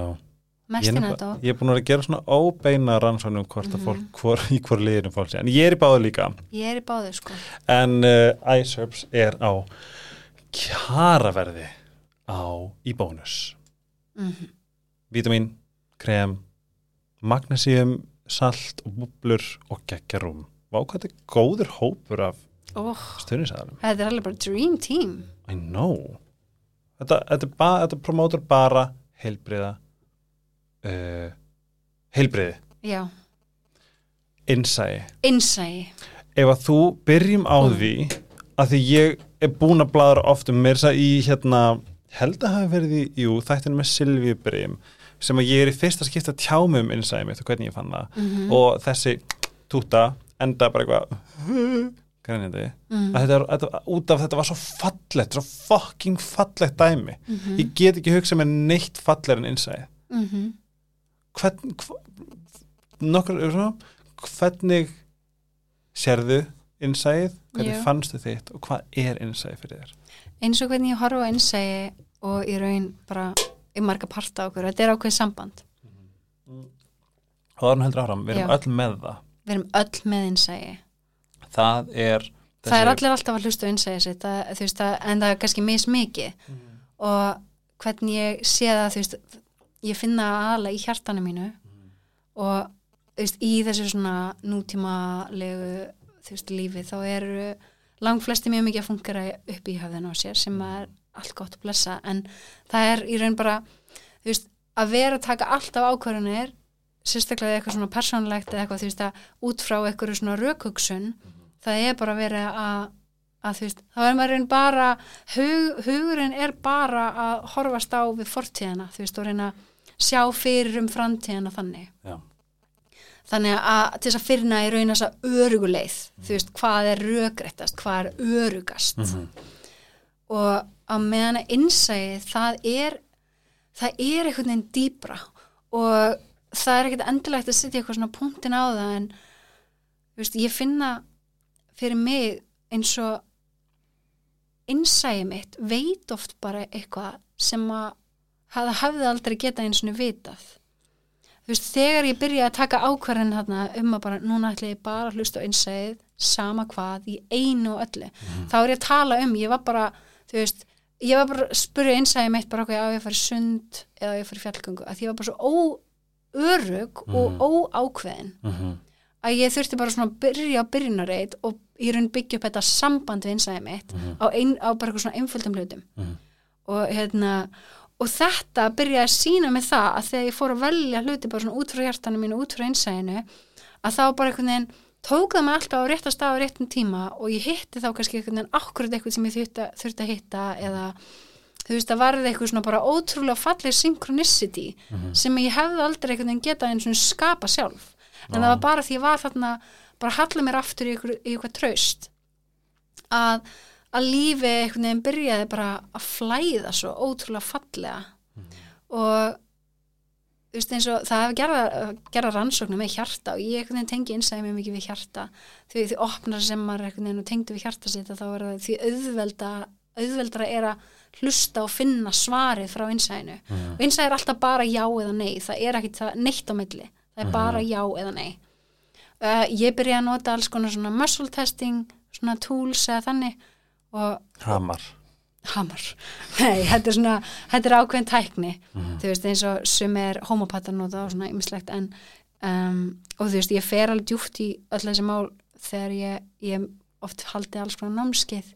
ég er, búin að að gera svona óbeina rannsóknum hvort að Mhm. fólk, hvor, í hvort liðinu fólk sé en ég er í báðu líka. Ég er í báðu, sko. en uh, iSerbs er á kjaraverði á í bónus. Mm vítamin, krem magnesium, salt og bublur og geggjarum Vá hvað þetta er góður hópur af Oh, stuðnisæðarum þetta er alveg bara dream team. I know. Þetta, þetta, ba, þetta promótur bara heilbriða uh, heilbriði Já, innsæi innsæi. ef að þú byrjum á Mm. því að því ég er búin að bladra oft um mér þess að í hérna held að hafa verið í, jú, þættinu með Silvíu Brim sem að ég er í fyrsta skipta að tjá mig um innsæði mitt og hvernig ég fann það Mm og þessi túta enda bara eitthvað grænjandi mm. að þetta, þetta, út af þetta var svo fallegt svo fucking fallegt dæmi -hmm. ég get ekki hugsað með neitt fallegur en innsæði mm -hmm. Hvern, nokkur, hvernig sérðu innsæðið, hvernig Já. fannstu þitt? Og hvað er innsæðið fyrir þér? Eins og hvernig ég horfa á innsæi og í raun bara í marga parta okkur, þetta er ákveð samband. Og þannig heldur áfram, við erum Já. öll með það. Við erum öll með innsæi það er það er allir alltaf að hlusta á innsæi sitt. Það, þú veist, það, en það er kannski mismikið. Mhm. og hvernig ég sé það þú veist, ég finna aðla í hjartanu mínu og þú veist, í þessu svona nútímalegu veist, lífi þá eru lang flesti mjög mikið að fungera upp í höfðinu á sér sem er allt gott að blessa. En það er í raun bara veist, að vera að taka alltaf ákvarðanir sérstaklega eitthvað svona persónlegt eða eitthvað þú veist að út frá eitthvað svona rökhugsun það er bara verið að, að þú veist, þá er maður bara hug, hugurinn er bara að horfast á við fortíðina þú veist og reyna sjá fyrir um framtíðina þannig. Já. þannig að til þess að fyrna í raun þess að öruguleið þú veist, hvað er rökréttast, hvað er örugast. Og á meðan að innsæði það er það er einhvern veginn dýbra og það er ekkert endilegt að setja eitthvað svona punktin á það en veist, ég finna fyrir mig eins og innsæði mitt veit oft bara eitthvað sem að það hafði aldrei getað eins og vitað. Þú veist, þegar ég byrja að taka ákvarðin þarna um að bara, núna ætla ég bara að hlusta á innsæðið, sama hvað í einu og öllu, þá er ég að tala um ég var bara, þú veist ég var bara að spyrja innsæðið mitt bara okkur að ég fari sund eða ég fari fjallgöngu? Að ég var bara svo óörug og óákveðin að ég þurfti bara svona að byrja á byrjunarreit og ég raun byggja upp þetta samband við innsæðið mitt á, ein, á bara eitthvað svona einföldum hlutum. Og hérna og þetta byrjaði að sína mig það að þegar ég fór að velja hluti bara svona út frá hjartanum mínu, út frá einsæðinu að þá bara einhvern veginn tók það mig alltaf á rétta stað á réttum tíma og ég hitti þá kannski einhvern veginn akkurat eitthvað sem ég þurfti, þurfti að hitta eða þú veist að varði eitthvað svona bara ótrúlega fallið synchronicity sem ég hefði aldrei einhvern veginn getað eins og skapa sjálf. En það var bara því ég var þarna bara hallið mér aftur í eitthvað, í eitthvað að lífi einhvern veginn byrjaði bara að flæða svo ótrúlega fallega. Og þú veist eins og það hefur gerða, gerða rannsóknum með hjarta og ég einhvern veginn tengi einsæði mjög mikið við hjarta. Því því opnar sem maður einhvern veginn og tengdu við hjarta sitt þá er það því auðvelda auðveldra er að hlusta og finna svarið frá einsæðinu Mhm. og einsæði er alltaf bara já eða nei það er ekki það neitt á milli. Það er bara já eða nei. Uh, ég byrja að nota alls konar svona muscle testing svona tools eða þannig Hamar. Hamar. <laughs> Nei, þetta er svona, þetta er ákveðin tækni. Mhm. þú veist, eins og sem er homopatan og það og svona ymmislegt en um, og þú veist, ég fer alveg djúpt í öll þessi mál þegar ég, ég oft haldi alls konar námskeið.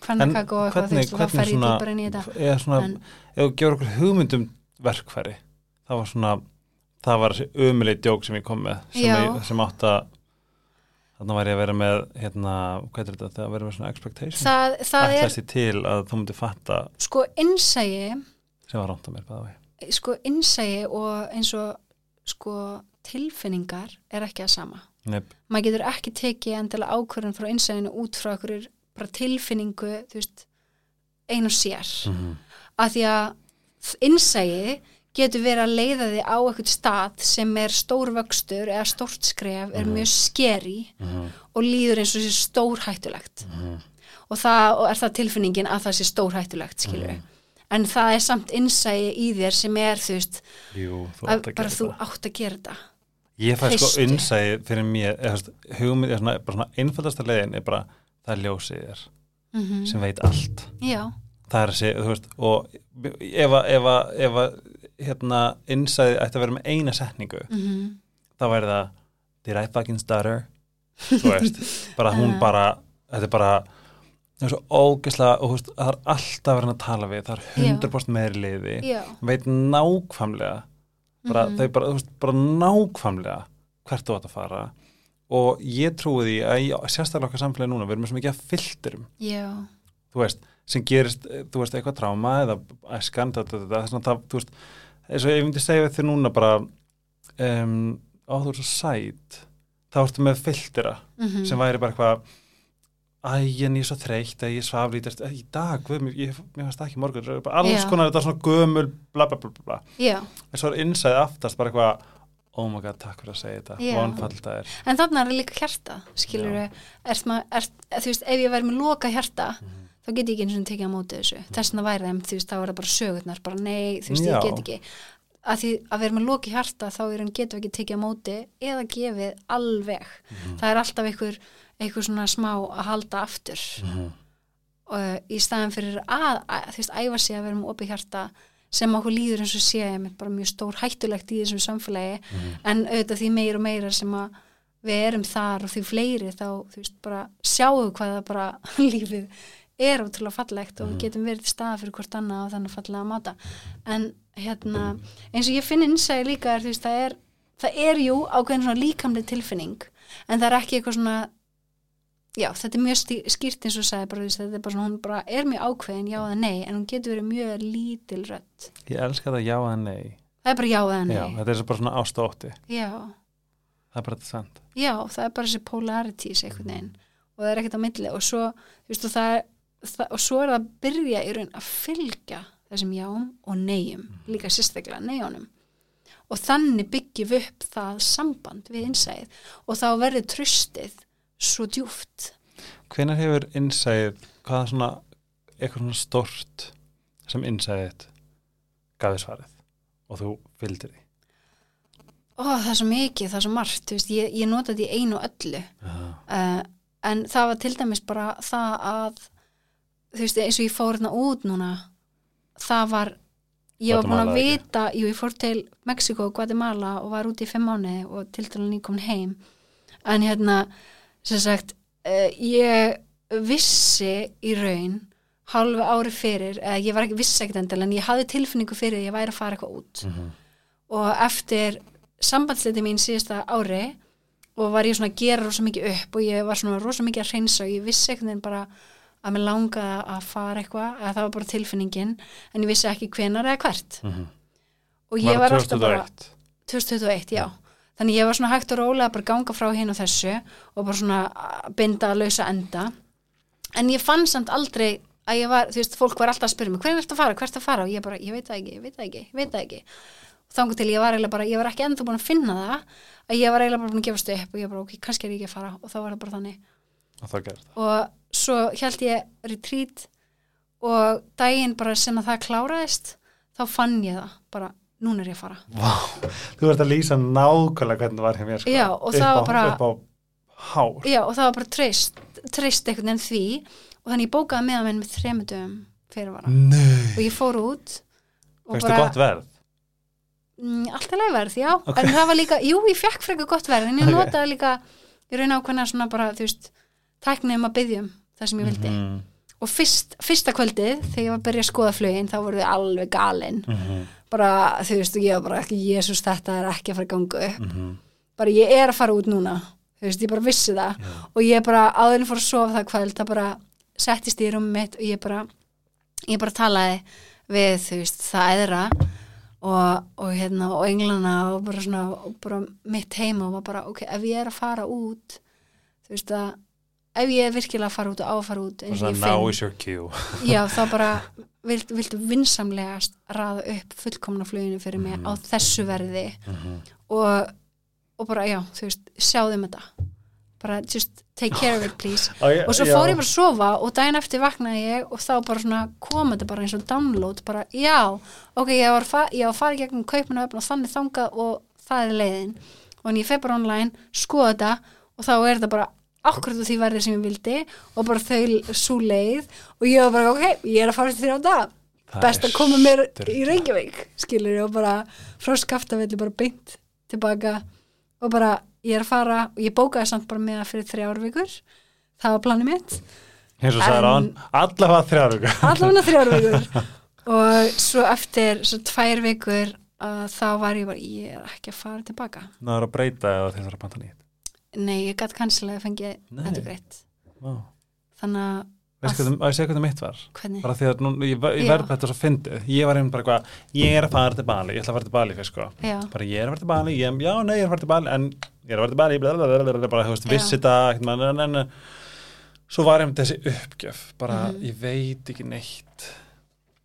Hvernig kakko og eitthvað, þú veist, og þá fer ég dýpar inn í þetta. eða svona, En- ef þú gefur okkur hugmyndum verkfæri, það var svona það var þessi ömulegi djók sem ég kom með sem, sem átt að þarna var ég að vera með hérna, hvað er þetta, það að vera með svona expectation það, það er, ætlaðist ég til að þú myndir fatta sko, innsægi sem var ránt að mér bæða sko, innsægi og eins og sko, tilfinningar er ekki að sama. Við maður getur ekki tekið endilega ákvörðun frá innsæginu út frá einhverjur bara tilfinningu, þú veist ein og sér. Mhm. að því að innsægi getur verið að leiða þig á eitthvað stað sem er stór vöxtur eða stórt skref, er mjög skeri og líður eins og sé stór hættulegt og, það, og er það tilfinningin að það sé stór hættulegt skilur en það er samt innsægi í þér sem er þú veist, Jú, þú að að bara þú það. átt að gera þetta. Ég fæ sko innsæði fyrir mér hugmynd, eða svona, bara svona einfaldasta leiðin er bara, það er ljósið þér mm sem veit allt. Já, það er þessi, þú veist, og að, að, ef að hérna, innsæði ætti að vera með eina setningu. Mm þá væri það did I fucking stutter? Þú <laughs> veist, bara hún bara þetta er bara það er svo ógeðslega, og þú veist, það er alltaf verið að tala við, það er 100% meiri liði veit nákvæmlega bara, Mhm. þau bara, þú veist, bara nákvæmlega hvert þú átt að fara. Og ég trúi því að í sérstaklega okkar samfélagi núna, við erum með svo mikið að filterum. Já, þú veist, sem gerist, þú veist, eitthvað tráma eða æskan, þetta, þetta, þetta, svona, það, þú veist, eins og ég myndi segja þér núna bara, um, á þú er svo sæt, þá ertu með filtera mm sem væri bara eitthvað, æ, en ég er svo þreytt, að ég svaf lítast, í dag, guð, mér, fannst það ekki morgun, bara alls konar þetta svona gömul, bla, bla, bla, bla, en svo er innsæði aftast bara eitthvað, oh my god, takk fyrir að segja þetta, Já. vonfall það er, En þarna er líka hjarta, skilur maður, ert, þú veist, ef ég væri með loka hjarta, Mhm. Þá get ég ekki eins og tekið á móti þessu. Þess vegna væri þeim, þú veist, þá er það bara sögurnar, bara nei, þú veist, Já. ég get ekki. Að því að vera með loki hjarta, þá er hann getum við ekki tekið á móti eða gefið alveg. Mhm. Það er alltaf einhver, einhver svona smá að halda aftur. Mhm. Og í staðan fyrir að, að, þú veist, æfa sig að vera með opið hjarta sem okkur líður eins og sé bara mjög stór hættulegt í þessum samfélagi Mhm. en auðvitað því meira og meira sem að við erum þar og því fleiri þá þú veist bara sjáum hvað það bara <laughs> lífið er ótrúlega fallegt og við getum verið staða fyrir hvort annað og þannig fallega að máta. En hérna eins og ég finn innsæði líka er veist það er það er jú ákveðin svona líkamlega tilfinning en það er ekki eitthvað svona já þetta er mjög skýrt eins og sagði bara veist þetta er bara svona hún bara er mjög ákveðin já eða nei en hún getur verið mjög lítil rödd. Ég elska það já eða nei. það er bara já eða nei. Já, þetta er bara svona ást og ótti. já, Það er bara þetta sant. já, það er bara þessi polarities einhvern veginn. Og það er ekkert á milli. Og svo, þú veist, og það og svo er það að byrja í raun að fylgja þessum jáum og neyjum líka sérstaklega neyjónum og þannig byggjum við upp það samband við innsæðið og þá verður tröstið svo djúft Hvenær hefur innsæðið, hvað er svona, eitthvað svona stort sem innsæðið gafið svarið og þú fylgdir því? Ó, það er svo mikið, það er svo margt veist, ég, ég nota þetta í einu öllu. Uh, en það var til dæmis bara það að þú veist, eins og ég fór hérna út núna það var ég var búin að Guatemala, ekki? vita, jú, ég fór til Mexiko og Guatemala og var út í fimm mánuði og til dælan nýkomin heim en hérna, sem sagt uh, ég vissi í raun hálfu ári fyrir, eða ég var ekki vissi ekkert endal en ég hafði tilfinningu fyrir að ég væri að fara eitthvað út Mhm. og eftir sambandsliti mín síðasta ári og var ég svona að gera rosa mikið upp og ég var svona rosa mikið að hreinsa og ég vissi einhvern veginn bara að mér langaði að fara eitthvað eða það var bara tilfinningin en ég vissi ekki hvenar eða hvert. Mhm. og ég var, alltaf bara 2021. 2021, já. Þannig ég var svona hægt og rólega að bara ganga frá hinn og þessu og bara svona að binda að lausa enda. En ég fann samt aldrei að ég var, þú veist, fólk var alltaf að spyrja mig hvernig ertu að fara, hvert að fara? Og ég bara, ég veit það ekki, ég veit það ekki, ég veit það ekki. Og þangur til ég var eiginlega bara, ég var ekki ennþá búin að finna það að ég var eiginlega bara búin að gefast upp og ég bara, ok, kannski er ég ekki að fara. Og þá var það bara þannig Og svo held ég retreat og daginn bara sem að það kláraðist þá fann ég það, bara, núna er ég að fara Vá, þú ert að lýsa nákvæmlega hvernig það var hjá mér. Sko. Já, og Upp það á- var bara- Upp á hár. Já, og það var bara treyst, treyst einhvern veginn því og þannig ég bókaði með minn með þremur dögum fyrirvara Nei. og ég fór út og Fyrstu gott verð? mm, alltaf leifverð, já, Ok. en það var líka jú, ég fekk frekar gott verð, en ég Ok. notaði líka ég raun ákveðna svona bara, þú veist tæknið um að byggjum það sem ég vildi Mhm. og fyrst, fyrsta kvöldið þegar ég var að byrja að skoða flugin þá voru þið alveg galin Mhm. bara, þú veist, og ég var bara ekki Jésús, þetta er ekki að fara að ganga upp Mhm. bara ég er að fara út núna þú veist, ég bara vissi það og ég bara áður en ég fór að sofa það kvöld það bara settist í rúmið mitt og ég bara ég bara talaði við þú veist, það eðra og, og hérna og englana og bara svona og bara mitt heima og bara ok, ef ég er að fara út þú veist að ef ég er virkilega að fara út og á að fara út og now finn is your cue. já, <laughs> þá bara vilt, viltu vinsamlegast raða upp fullkomna fluginu fyrir mig á þessu verði Mhm. og, og bara, já, þú veist, sjáðum þetta bara, just take care of it please <laughs> Á, ég- og svo já. fór ég bara að sofa og daginn eftir vaknaði ég og þá bara svona kom þetta bara eins og download, bara, já ok, ég var, að fara gegnum kaupinu og þannig þangað og það er leiðin og en ég feg bara online, skoða þetta og þá er þetta bara akkurat á því verði sem ég vildi og bara þau svo leið og ég var bara, ok, ég er að fara til þér á dag. Það best að koma mér í sturlað. Reykjavík skilur ég og bara frá skaftafelli bara beint tilbaka og bara ég er að fara og ég bókaði samt bara með það fyrir þrjár vikur. Það var planið mitt. Eins og sagði En- án, allavega þrjáruga allavega þrjár <laughs> vikur. Og svo eftir svo tvær vikur uh, þá var ég bara, ég er ekki að fara tilbaka. Það er að breyta eða þeir þarf að panta nýtt nei, ég gæti kansilega að fengi endur greitt Vá. þannig að veistu hvað, það- að hvað það mitt var? Hvernig, bara því að nú, ég, ég Já. verð þetta svo fyndið. Ég var einhvern bara eitthvað, ég er að fara til Bali ég ætla að fara til Bali fyrst sko. Já, bara ég er að fara til Bali, ég, já, nei, ég er að fara til Bali en ég er að fara til Bali, blablabla, bara, þú veist, Já. vissi þetta ekkert maður, en, svo var einhvern þessi uppgjöf, bara, Mhm. ég veit ekki neitt.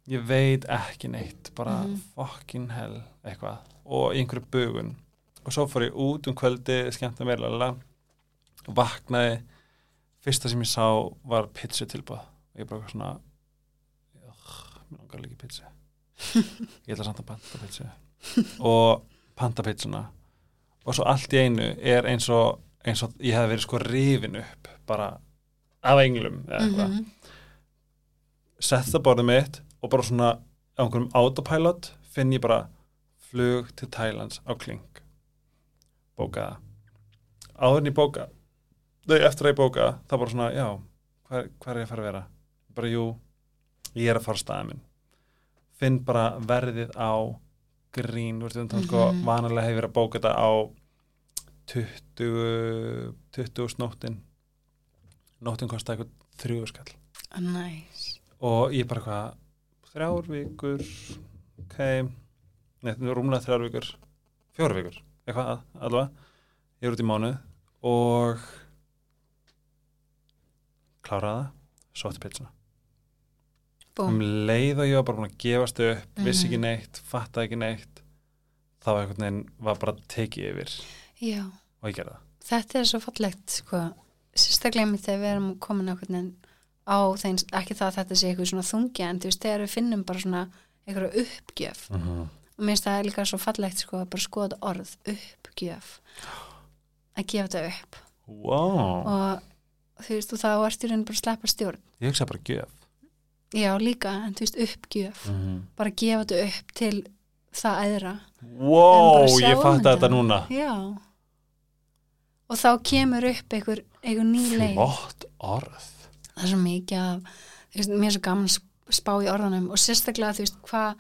Ég veit ekki neitt. Bara Mhm. fucking hell, eitthvað. Og einhverju bugun og svo fór ég út um kvöldi, skemmta mér lala, og vaknaði. Fyrsta sem ég sá var pizza tilbúð og ég bara eitthvað svona "Ugh, mér langar líka pizza ég ætla samt að panta pizza og panta pizzuna. Og svo allt í einu er eins og, eins og ég hef verið sko rifin upp bara af englum eða eitthvað. Mhm, sett það borðið mitt og bara svona á einhverjum autopilot finn ég bara flug til Thailands á Kling bókaða áður en ég bóka nei, eftir að ég bóka, þá bara svona já, hvað, hvað er ég að fara að vera? Bara jú, ég er að fara staðið minn. Finn bara verðið á grín, þú veist, um, sko, Mhm. vanalega hefur verið að bóka þetta á 20 20 snóttin. Nóttin kosti eitthvað þrjú skall. Næs. og ég bara eitthvað þrjár vikur ok. Neitt, rúmlega þrjár vikur fjóra vikur, eitthvað allavega ég er út í mánuð og kláraða svo til pitsuna um leið og ég var bara búin að gefast upp vissi ekki neitt, fattaði ekki neitt þá var einhvern veginn var bara tekið yfir Já, og ég gerði það þetta er svo fallegt, sko. Sérstaklega með þegar við erum komin á þeim, ekki það að þetta sé eitthvað svona þungi, en þú veist, þegar við finnum bara svona eitthvað uppgjöf. mm -hmm. Og mér finnst það líka svo fallegt, sko, að bara skoða orð, uppgjöf. Að gefa þetta upp. wow. Og þú veist, og þá ertu í raun bara að sleppa stjórn. ég hugsa bara gjöf Já, líka, en þú veist, uppgjöf. mm -hmm. Bara gefa þetta upp til það æðra. wow, sjá ég um fatta þetta. núna Já. Og þá kemur upp einhver, einhver ný leið. flott orð Það er svo mikið þú veist, mér er svo gaman að spá í orðanum og sérstaklega, þú veist, hvað,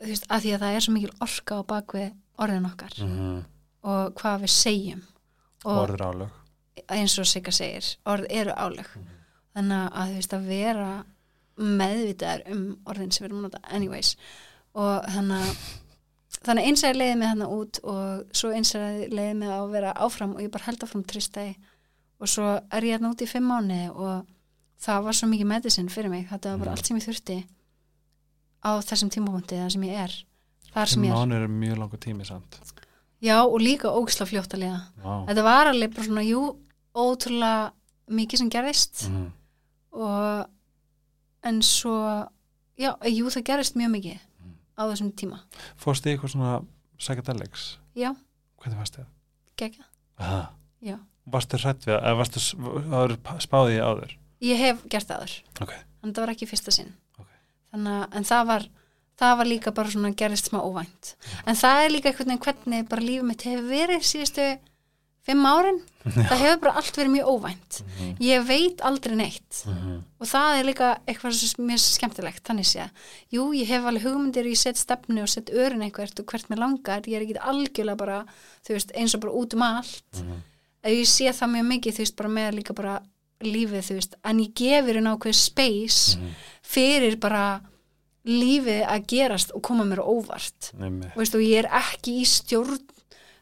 þú veist, að því að það er svo mikil orka á bakvið orðin okkar mm -hmm. og hvað við segjum. Og orður álög eins og Sigga segir, orð eru álög. Mhm. Þannig að, þú veist, að vera meðvitaðar um orðin sem við erum að nota anyways. Og þannig að þannig eins að ég leiði mig þannig út og svo eins að ég leiði mig að vera áfram og ég bara held áfram tristæði og svo er ég hérna út í fimm mánu og það var svo mikið medicine fyrir mig þetta var bara Mhm. allt sem ég þurfti á þessum tímapunkti þar sem ég er. Þar sem ég er, mánu er mjög langur tími samt. Já og líka ógisla fljótt að liða wow. þetta var alveg bara svona, jú ótrúlega mikið sem gerðist. Mm og en svo já, jú það gerðist mjög mikið Mhm. á þessum tíma. Fórst þið eitthvað svona psychedelics? Já, hvernig varst þið? gegga, Aha. já. Varstu hrætt við það eða varstu s- áður spáði ég áður? Ég hef gert það áður. Ok, en það var ekki í fyrsta sinn. Þannig að, en það var það var líka bara svona gerist smá óvænt. En það er líka einhvern veginn hvernig bara lífið mitt hefur verið síðustu fimm árin, það hefur bara allt verið mjög óvænt. Mhm. ég veit aldrei neitt. Mhm. og það er líka eitthvað sem er skemmtilegt þannig sé, jú ég hef alveg hugmyndir ég set stefnu og set örin eitthvað og hvert mér langar, ég er ekki algjörlega bara þú veist, eins og bara út um allt. Mhm. að ég sé það mjög mikið þú veist, bara með líka bara lífið þú veist, en ég gefur henni ákveð space Mhm. fyrir bara lífið að gerast og koma mér óvart Nei, og, veist, og ég er ekki í stjórn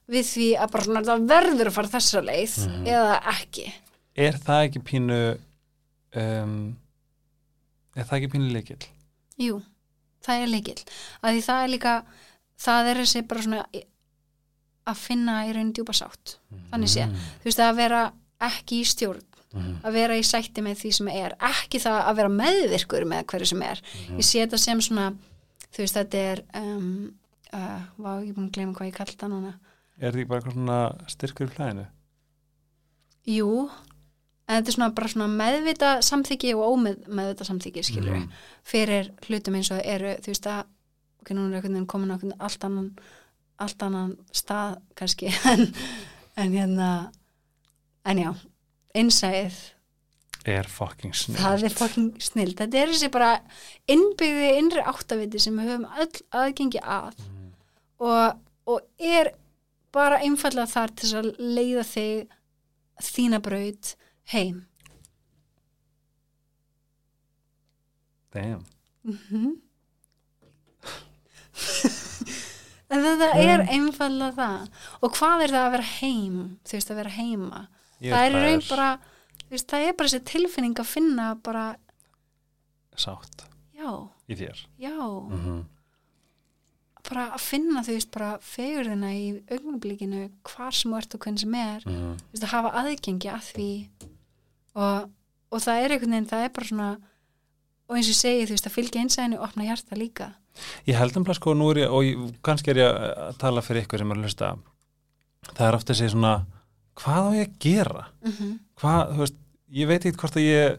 við því að bara svona það verður að fara þessa leið Mhm. eða ekki er það ekki pínu um, er það ekki pínu leikil? Jú, það er líkil að því það er líka það er þessi bara svona að finna í raun djúpa sátt Þannig sé. þú veist að vera ekki í stjórn Mhm. að vera í sætti með því sem er ekki það að vera meðvirkur með hverju sem er ég sé þetta sem svona þú veist þetta er um, uh, vá, ég er búin að gleyma hvað ég kallt það núna er ekki bara eitthvað svona styrkur í flæðinu? jú, en þetta er svona bara svona meðvita samþyggi og ómeðvita samþyggi skilur Mhm. fyrir hlutum eins og eru þú veist að ok, núna er einhvern veginn komin á allt annan allt annan stað kannski <laughs> en, en hérna en já, innsæð er fucking snill. Það er fucking snill. Þetta er þessi bara innbyggði innri áttaviti sem við höfum öll aðgengi að. Mhm. og, og er bara einfallega þar til að leiða þig þína braut heim. Damn. mm en þetta er einfallega það. Og hvað er það að vera heim? Þú veist að vera heima það er raun bara veist, það er bara þessi tilfinning að finna bara, sátt já, í þér. Já. Mm -hmm. bara að finna þú veist bara fegurðina í augnablikinu hvar sem þú ert og hvernig sem er. Mm þú veist að hafa aðgengi að því. Og, og það er einhvern veginn það er bara svona og eins og segi þú veist að fylgja einsæðinu og opna hjarta líka. Ég held um sko, nú er ég, og ég, kannski er ég að tala fyrir ykkur sem er að hlusta. Það er ofta að segja svona hvað á ég að gera? mm -hmm. Hvað, þú veist, ég veit ekki hvort að ég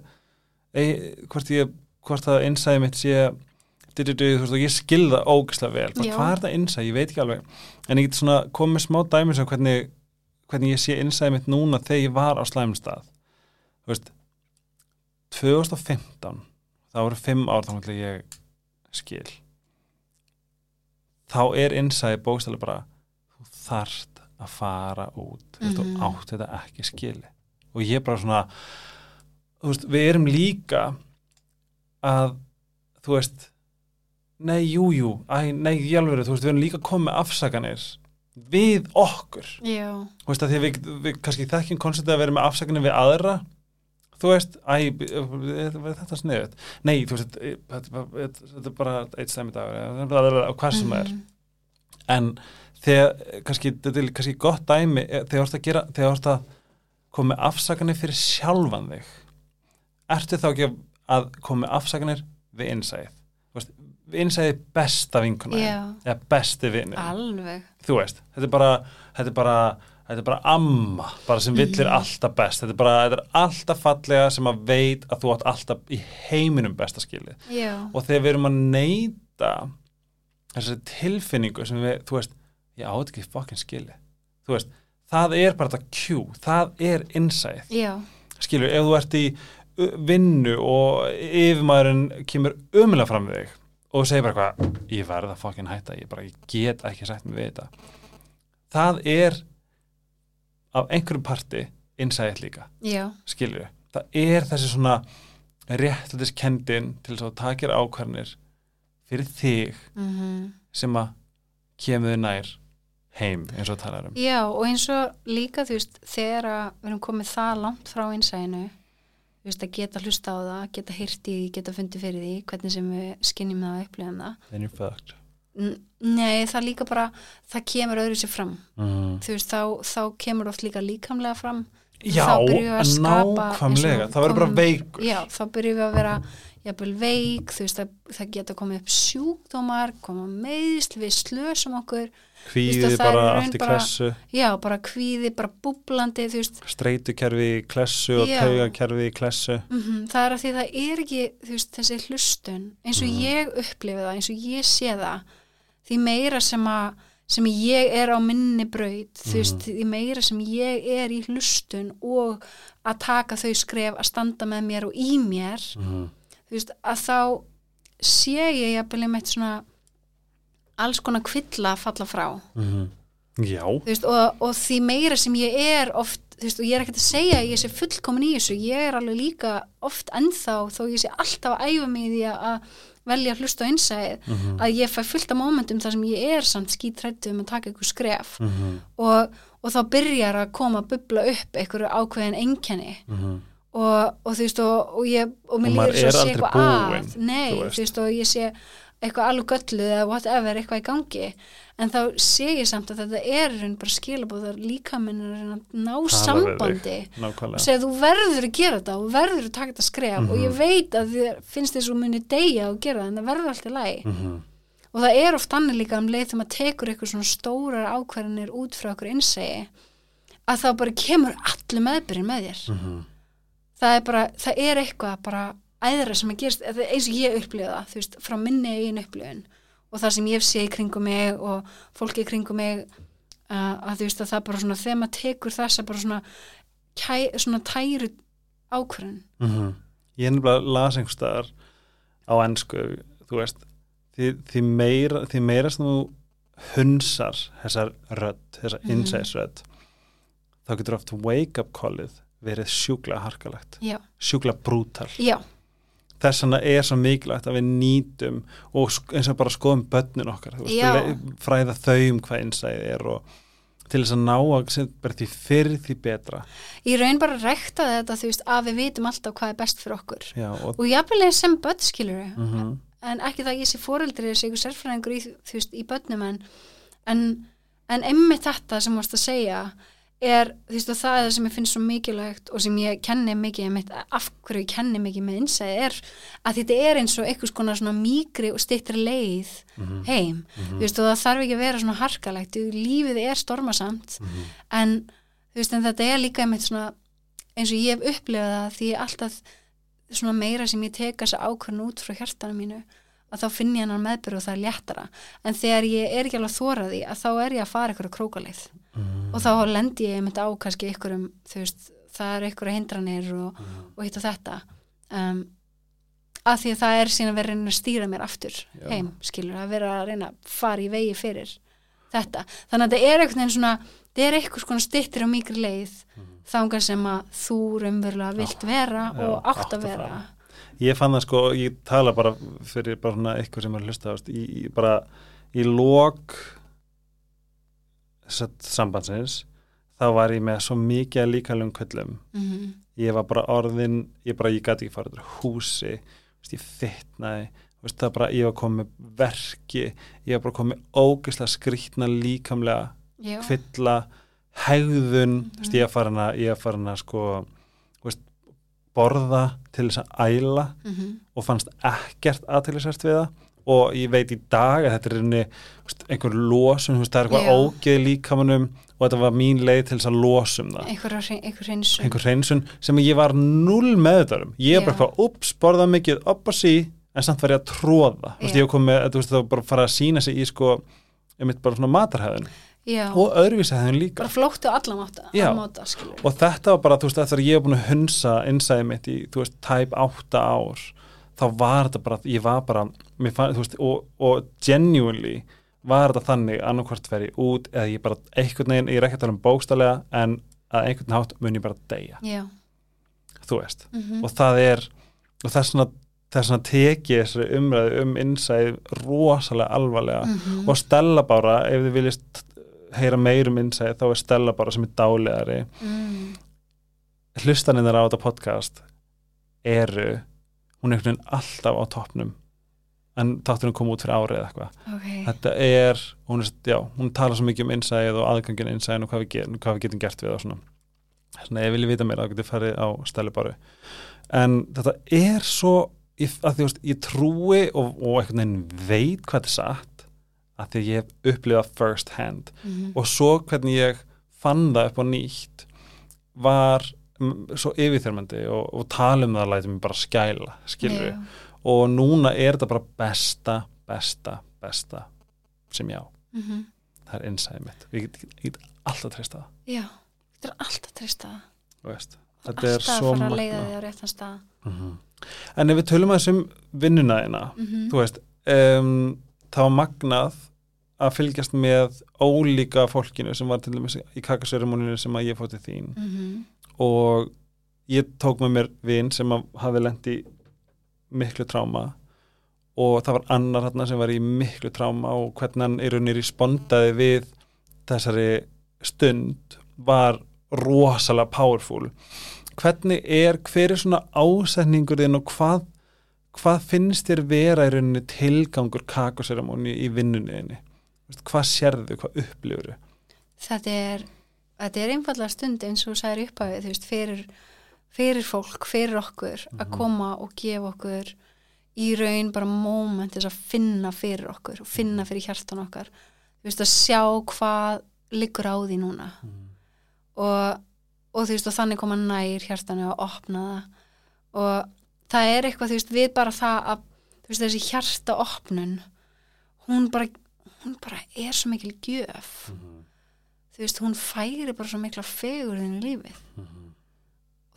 ei, hvort ég hvort að innsæði mitt sé du, du, du, þú veist, og ég skilða ógislega vel. Bara, hvað er það innsæði, ég veit ekki alveg. En ég get svona komið smá dæmis af hvernig hvernig ég sé innsæði mitt núna þegar ég var á slæmum stað. Þú veist 2015 þá eru fimm ár þá ætla ég skil. Þá er innsæði bókstæli bara þú þarft að fara út veist, Mhm. þú átt þetta ekki skili og ég bara svona veist, við erum líka að þú veist nei, jú, jú, nei, ég alveg þú veist, við erum líka komið afsakanir við okkur já, þú veist, að því við, við kannski þekkjum konceptið að vera með afsakanir við aðra þú veist, æ, er þetta sniðut nei, þú veist, þetta, er bara eitt stæmi dagur og hvað sem er Mhm. en þegar, kannski, þetta er kannski gott dæmi, eh, þegar þú ert að að koma með afsakanir fyrir sjálfan þig ertu þá ekki að koma með afsakanir við veist, við innsæðið besta vinkuna eða besti alveg. Þú veist, þetta er bara þetta er bara, þetta er bara amma bara sem villir Mhm. alltaf best. Þetta er bara, þetta er alltaf fallega sem að veit að þú átt alltaf í heiminum besta skilið. Já, og þegar við erum að neyta þessari tilfinningu sem við, þú veist, ég átt ekki fokkin skilið, þú veist það er bara þetta Q, það er já, skilur, ef þú ert í vinnu og yfirmaðurinn kemur ömulega fram við þig og segir bara eitthvað, ég verð að fokkin hætta ég bara, ég get ekki sætt við þetta. Það er af einhverjum parti insight líka, já, skilur það er þessi svona réttlætiskendin til þess að takir ákvarnir fyrir þig mhm. sem að kemur þig nær heim eins og talar um Já, og eins og líka, þú veist, þegar við erum komið það langt frá einsæðinu, þú veist, að geta hlusta á það, geta því, geta fundið fyrir því, hvernig sem við skinnjum það og upplifum það. then you're fucked Nei, það líka bara, það kemur öðru sér fram. mm. Þú veist, þá, þá kemur oft líka líkamlega fram. Já, Þá byrjum við að skapa nákvæmlega, það verður bara veikur Já, þá byrjum við að vera jafnvel veik, þú veist, það, það geta komið upp sjúkdómar, koma meðsl, við slösum okkur, kvíði bara allt í klessu já, bara kvíði, bara búblandi, streitukerfi í klessu og taugakerfi í klessu Mm það er að því það er ekki veist, þessi hlustun eins og Mhm. ég upplifi það, eins og ég sé það því meira sem að sem ég er á minni braut þú veist, Mhm. því meira sem ég er í hlustun og að taka þau skref að standa með mér og í mér mm. þú veist, að þá sé ég jafnvel einmitt svona alls konar kvilla að falla frá Mm. já, þú veist, og, og því meira sem ég er oft, veist, og ég er ekkert að segja að ég sé fullkomin í þessu, ég er alveg líka oft ennþá, þó ég sé alltaf að æfa mig í því að velja að hlusta á innsæðið, Mhm. að ég fæ fullt af mómentum þar sem ég er samt skítrættu um að taka eitthvað skref mm og, og þá byrjar að koma að bubla upp einhverju ákveðin einkenni -hmm. og, og þú veist, og, og ég og mér líður svo að sé eitthvað að nei, þú veist, og ég sé eitthvað alveg gölluð eða whatever, eitthvað í gangi. En þá sé ég samt að þetta er bara skilabóðar líka minn að ná Tala sambandi. og segja þú verður að gera þetta og verður að taka þetta skref og Mhm. ég veit að þér finnst þess að muni deyja og gera það en það verður alltaf læg mm og það er oft annað líka um leið þegar maður tekur eitthvað svona stórar ákvarðanir út frá okkur innsegi að þá bara kemur allir meðbyrinn með þér. -hmm. það er bara, það er eitthvað bara æðra sem að gerst, eins og ég upplifa þú veist, frá minni eigin upplifun og það sem ég sé í kringum mig og fólki í kringum mig uh, að þú veist að það bara svona, þegar maður tekur þessa bara svona, kæ, svona tæru ákvörðun. Mm ég er nefnilega las einhvers staðar á ennsku, þú veist því, því, meira, því meira sem þú hunsar þessar rödd, þessar Mhm. innsæðsrödd þá getur oft wake up callið verið sjúkla harkalegt. Já, sjúkla brútal. Já, þess vegna er svo mikilvægt að við nýtum og eins og bara skoðum börnin okkar veist, fræða þau um hvað innsæði er og til þess að ná að bara því fyrr því betra. Í raun bara rekta þetta þú veist að við vitum alltaf hvað er best fyrir okkur. Já, og, og jafnvel sem börn skilur mm en ekki það að ég sé foreldri sé ykkur sérfræðingur í, í börnum en, en, en einmitt þetta sem varst að segja er, veist, það er það sem ég finnst svo mikilvægt og sem ég kenni mikið einmitt, af hverju ég kenni mikið með innsæði er að þetta er eins og einhvers konar svona mýgri og styttri leið Mhm. heim, þú veist, og það þarf ekki að vera svona harkalegt, lífið er stormasamt Mhm. en, þú veist, en þetta er líka einmitt svona eins og ég hef upplifað það því alltaf svona meira sem ég teka þessa ákvörn út frá hjartanu mínu að þá finn ég hennar meðbyrð og það er léttara en þegar ég er ekki alveg að þóra því að þá er ég að fara ykkur krókaleið mm. og þá lendi ég einmitt á kannski ykkur um, þú veist, það eru ykkur hindranir og, Mm. og hitt og þetta um, að því að það er síðan að vera að reyna að stýra mér aftur Já. heim, skilur, að vera að reyna að fara í vegi fyrir þetta þannig að þetta er veginn svona þetta er eitthvað stittir á mikri leið þangað sem að þú raunverulega vilt vera Mm. Já, og átt að vera. Ég fann það sko, ég tala bara fyrir bara svona eitthvað sem er hlusta í, bara í lok þess að sambandsins þá var ég með svo mikið líkalum köllum. Mm ég var bara orðin, ég bara, ég gæti ekki fara úr húsi, ég fitnaði bara, ég var komið verki, ég var bara komið ógeðslega skrýtna líkamlega kvilla, hegðun Mhm. veist, ég er farin að, ég farin að sko, borða til þess að æla mhm, og fannst ekkert aðtælisvært við það. Og ég veit í dag að þetta er einni, einhver veist, það er eitthvað ógeð líkamanum og þetta var mín leið til þess að losum það. Einhver, hreinsun. Einhver hreinsun sem ég var null meðutarum ég er bara eitthvað, ups, borða mikið upp og sí, en samt var ég að tróða ég kom með, þú veist, það var bara að fara að sína sig í sko, einmitt bara svona matarhæðin Já, og öðruvísahæðin líka. Bara flóttu á alla máta, Já. alla máta skilur og þetta var bara, þú veist, að ég hef búin að hunsa innsæði mitt í, þú veist, tæp átta ár þá var þetta bara, ég var bara fann, þú veist, og, og genuinely var þetta þannig annarkvart veri út eða ég bara einhvern veginn, ég er ekki að tala um bókstallega en að einhvern hátt mun ég bara deyja. Já, þú veist, mhm, og það er og það er svona, það er svona tekið þessari umræðu um innsæði rosalega alvarlega. Mhm, og Stella bara, ef þið viljast heyra meir um innsæði, þá er Stella bara sem er dálegari mm, hlustaninnar á þetta podcast eru hún er einhvern veginn alltaf á toppnum en þátturinn kom út fyrir árið eða eitthvað. Ok, þetta er, hún er, já, hún tala svo mikið um innsæðið og aðgangin innsæðin og hvað við, hvað við getum gert við og svona. Svona ef viljið vita mér þá getið farið á stæli bara en þetta er svo ég, að því, veist, ég trúi og, og einhvern veginn veit hvað þetta er satt að því að ég hef upplifað first hand mhm, og svo hvernig ég fann það upp á nýtt var mm, svo yfirþyrmandi og, og tala um það læti mig bara skæla skilur já, og núna er þetta bara besta, besta, besta sem já, mhm, það er innsæðið mitt. Ég get, ég get alltaf treysta það. Já þetta er alltaf treysta þú veist. þetta er alltaf að svo fara að leiða magna þig á réttan stað. Mhm. en ef við tölum að þessum vinnuna þína mhm, þú veist, um, það var magnað að fylgjast með ólíka fólkinu sem var til dæmis í kakasörumuninu sem að ég fótti þín. Mhm, og ég tók með mér vin sem hafi lent í miklu tráma. Og það var annar hérna sem var í miklu tráma og hvernig hann í rauninni respondaði við þessari stund var rosalega powerful. Hvernig er, hver er svona ásetningur þinn og hvað hvað finnst þér vera í rauninni tilgangur kakoseramóni í vinnunni þinni? Veist, hvað sérðu, hvað upplifur þetta er er einfallega stund eins og sagðir upphafið þú veist, fyrir, fyrir fólk, fyrir okkur að Mhm. koma og gefa okkur í raun bara moment þess að finna fyrir okkur og finna Mhm. fyrir hjartan okkar þú veist, að sjá hvað liggur á því núna og, og þú veist, og þannig koma nær hjartanu að opna það og það er eitthvað, þú veist, við bara það að, þú veist, þessi hjarta opnun hún bara hún bara er svo mikil gjöf. Þú veist, hún færi bara svo mikla fegurðin í lífið.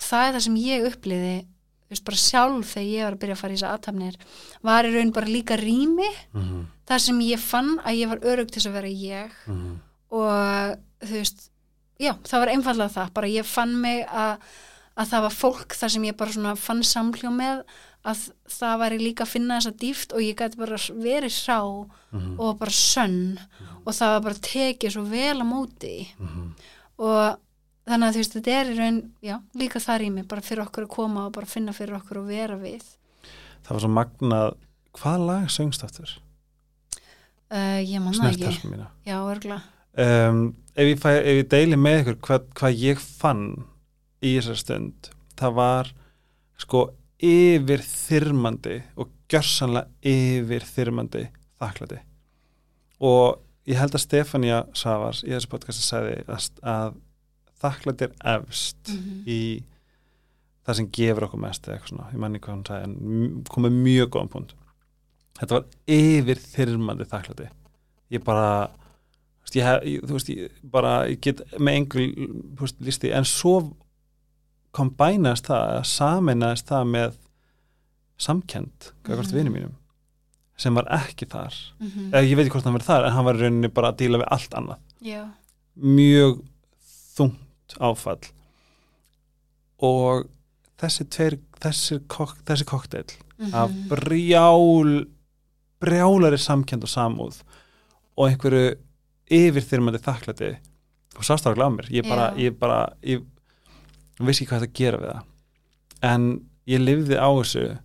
Og það er það sem ég uppliði þú veist, bara sjálf þegar ég var að byrja að fara í þess aðtapnir var í raun bara líka rými. Þar sem ég fann að ég var örug til að vera ég. Og þú veist já, það var einfallega það, bara ég fann mig að, að það var fólk þar sem ég bara svona fann samhljó með að það væri líka að finna þessa dýft og ég gæti bara verið sá og bara sönn. Og það var bara tekið svo vel á móti. Því. og þannig að þú veist, þetta er í raun já, líka þar í mig, bara fyrir okkur að koma og bara finna fyrir okkur og vera við. Það var svo magnað. Hvað lag söngst aftur? uh, ég man það ekki, já, örgla um, ef, ef ég deili með ykkur hvað, hvað ég fann í þessar stund það var sko yfir þyrmandi og gjörsanlega yfir þyrmandi þakklæti. Og ég held að Stefania Savars í þessu podcasti sagði að, þakklæti er efst Mhm. í það sem gefur okkur mest eða eitthvað svona, ég manni hvað hún sagði en komið mjög góðan punkt. Þetta var yfir þyrmandi þakklæti. Ég bara ég, þú veist, ég bara ég get með einhver listi, en svo kombænaðist það, eða sameinaðist það með samkend gagvart Mhm. vinum mínum sem var ekki þar Mhm. eða ég veit ekki hvort hann verið þar en hann var í rauninni bara að díla við allt annað Já, mjög þungt áfall og þessi tveir þessi, kok, þessi kokteil af Mhm. brjál brjálari samkend og samúð og einhverju yfirþyrmandi þakklæti og sástafaglega á mér ég bara, Já. ég bara ég vissi ekki hvað þetta gera við það. En ég lifði á þessu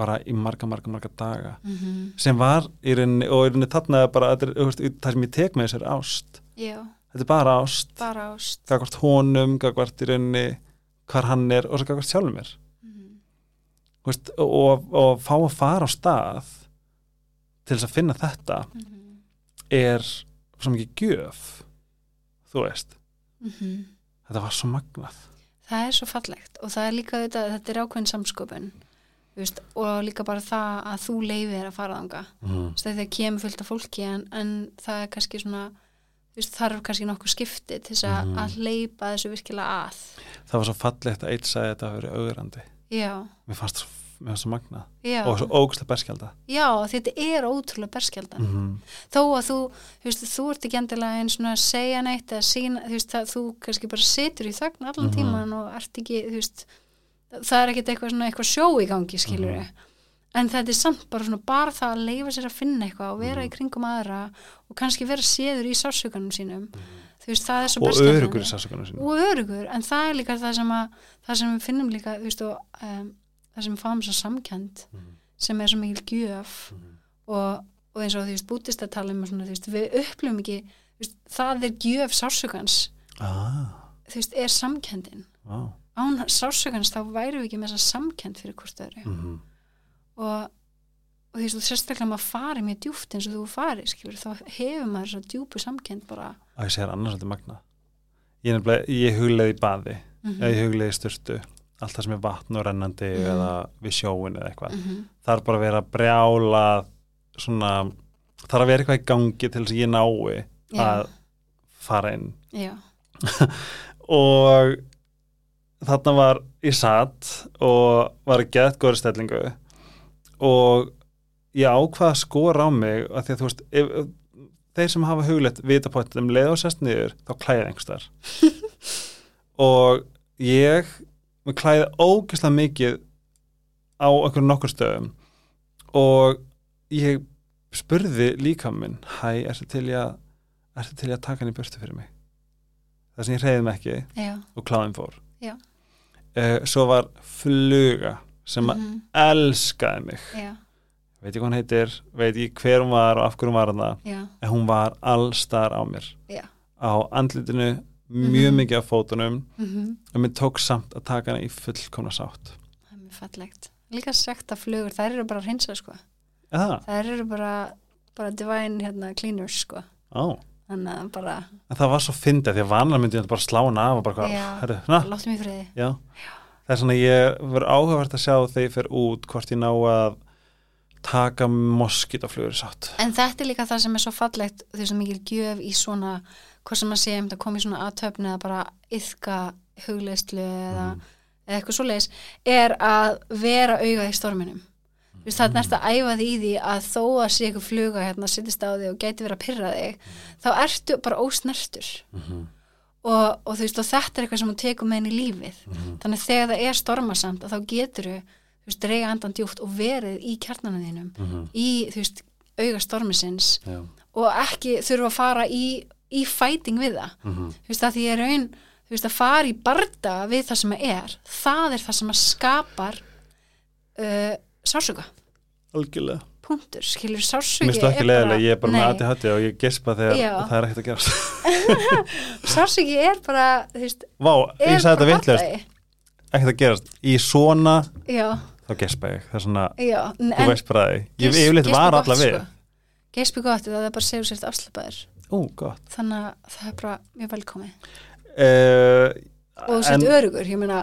bara í marga, marga, marga daga. Mhm. sem var í rauninni og í rauninni þarna er bara, er, veist, það sem ég tek með þessar ást. Já, þetta er bara ást. Bara ást. Gagvart honum, gagvart í rauninni hvar hann er og svo gagvart sjálfum mér. Mhm. Þú veist, og, og fá að fara á stað til þess að finna þetta Mhm. er svo mikið gjöf þú veist, Mhm. þetta var svo magnað Það er svo fallegt og það er líka þetta, þetta er ákveðin samsköpun veist, og líka bara það að þú leifir að fara þanga mm. þegar kemur fullt af fólki en, en það er kannski svona veist, þarf kannski nokkuð skipti til þess að, Mhm. að leipa þessu virkilega að það var svo fallegt að eitt sagði þetta að vera augrandi já, mér fannst svo, fannst svo magnað. Já, og svo ógustlega berskjálda já þetta er ótrúlega berskjaldan mm. þó að þú, þú veist, þú ert ekki endilega einn svona að segja neitt eða sína, þú veist, að þú kannski bara situr í þögn allan Mhm. tíman og ert ekki, þú veist það er ekkert eitthvað eitthvað sjó í gangi skilur Mhm. en þetta er samt bara svona bara það að leifa sér að finna eitthvað og vera Mhm. í kringum aðra og kannski vera séður í sásuganum sínum. Þú veist, það er svo og örugur í sásakunum sínu og örugur, en það er líka það sem að það sem við finnum líka, veist, og um, það sem við fáum svo samkend Mhm. sem er svo mikil gjöf og, og eins og þú veist, bútist að tala um svona, veist, við upplifum ekki veist, það er gjöf sásugans ah, þú veist, er samkendin wow. án sásugans þá værum við ekki með þessa samkend fyrir hvort öðru. Mm. og, og þú veist, þú sérstaklega maður farið mjög djúpt eins og þú farið, skilur, þá hefur maður svo djúpu samkend bara. Og ég segir annars þetta magnað. Ég, ég hugleiði í baði. Mm eða ég hugleiði í styrtu allt það sem er vatn og rennandi Mhm. eða við sjóin eða eitthvað. -hmm. það er bara að vera brjála svona það er að vera eitthvað í gangi til þess að ég nái að fara inn. <laughs> Já, og þarna var ég satt og var að geta góður stellingu og ég ákvað að skora á mig að því að þú veist ef, þeir sem hafa hugleitt vita på að þeim leið og sest niður þá klæði einhverstaðar <laughs> og ég mér klæði ógeðslega mikið á einhverjum nokkur stöðum. Og ég spurði líka minn hæ, ertu til í að til í að taka hann í burtu fyrir mig? Það sem ég reyði mig ekki já, og kláðin fór. Eh, svo var fluga sem að Mhm. elskaði mig. Já, veit ég hvað hún heitir, veit ég hver hún var og af hverju hún var hana, já, en hún var allstar á mér. Já. Á andlitinu, mjög Mhm. mikið af fótunum. Mm og mér tók samt að taka hana í fullkomna sátt. Það er mjög fallegt. Líka sagt að flugur, þær eru bara hreinsað sko. Eða, þær eru bara bara divine hérna cleaners sko. Á þannig að bara, en það var svo fyndið því að vanlega myndi ég bara slá hana af og bara, hvað, Já. herru, na, láttu mig friði. Já. Það er svona, ég verður áhugavert að sjá þegar ég fer út hvort ég ná að taka moskítaflugur sátt. En þetta er líka það sem er svo fallegt því sem mikil gjöf í svona hvað sem að segja um þetta koma í svona aðtöfni eða bara yðka hugleyslu eða, eða eitthvað svoleiðis er að vera augað í storminum þú veist það er næst að æfa því í því að þó að sé eitthvað fluga hérna sittist á þig og gæti verið að pyrra þig þá ertu bara ósnertur Mhm. og, og þú veist og þetta er eitthvað sem hún tekur með henni í lífið Mhm. þannig að þegar það er stormasamt að þá getur þú reyga andan djúpt og verið í kjarnanum þínum Mhm. í, auga stormisins Já. og ekki þurfa að fara í, í fæting við það. Mhm. þú veist, að því er raun þú veist, að fara í barda við það sem er það er það sem að skapar uh, sásuga algjörlega. Punktur, skilur sásugi Mér stóð ekki leiðilega, ég er bara með Nei. ADHD og ég gespa þegar það er ekkert að gerast. <laughs> Sásugi er bara, þú veist Vá, er ég sagði þetta bara vandræði. ekkert að gerast, í svona já, þá gespa ég, það er svona já, þú veist bara því, ég yfirleitt gespi var gott, alla við sko. gespi gott, það er bara segur sért afslapaður Ó, gott. Þannig að það er bara mjög velkomið. Uh, og þú sett örugur, ég meina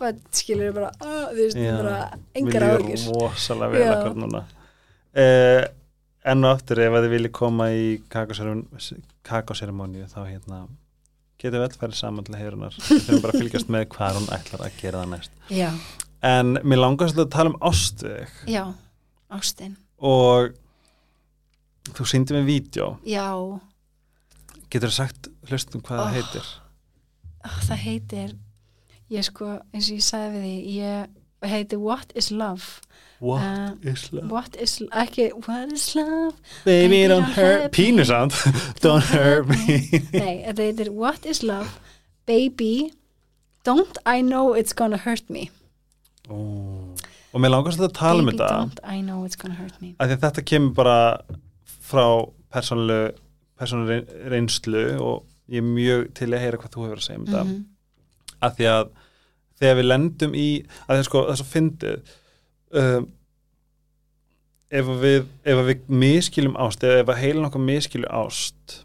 börn skilur bara, ah, þú veist, bara Mér engar líður áhyggjur. rosalega vel akkur núna. Uh, Enn og aftur ef þið vilji koma í kakóseremóníu þá hérna getum við öll færið saman til heyrunar við þurfum bara að fylgjast með hvað hún ætlar að gera það næst. Já, En mér langar svolítið að tala um ást við þig já, ástin. Og þú síndi mig vídeo. Já, getur þú sagt hlustum hvað Oh. það heitir? Ah, það heitir ég sko, eins og ég sagði við því ég heiti What is Love? What Uh, is love? What is, ekki What is Love? Baby Baby, don't don't hurt Pínu me. samt. Don't <laughs> hurt me. Nei, þetta heitir What is Love? Baby Don't I know it's gonna hurt me? Ó. Og mér langar svolítið að tala um Baby þetta. don't I know it's gonna hurt me. Þetta kemur bara frá persónlu reynslu og ég er mjög til að heyra hvað þú hefur að segja um þetta Mhm. að því að þegar við lendum í að sko þess að fyndið um, ef við við miskiljum ást eða ef að heilin okkar miskilju ást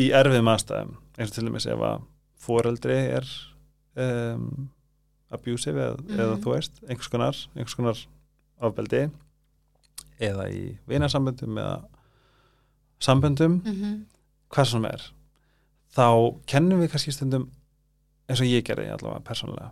í erfiðum aðstæðum eins og til dæmis ef að foreldri er um, abusive eða, Mhm. eða þú veist einhvers konar, einhvers konar ofbeldi eða í vinasamböndum eða samböndum Mhm. hvað sem er þá kennum við kannski stundum eins og ég gerði allavega persónulega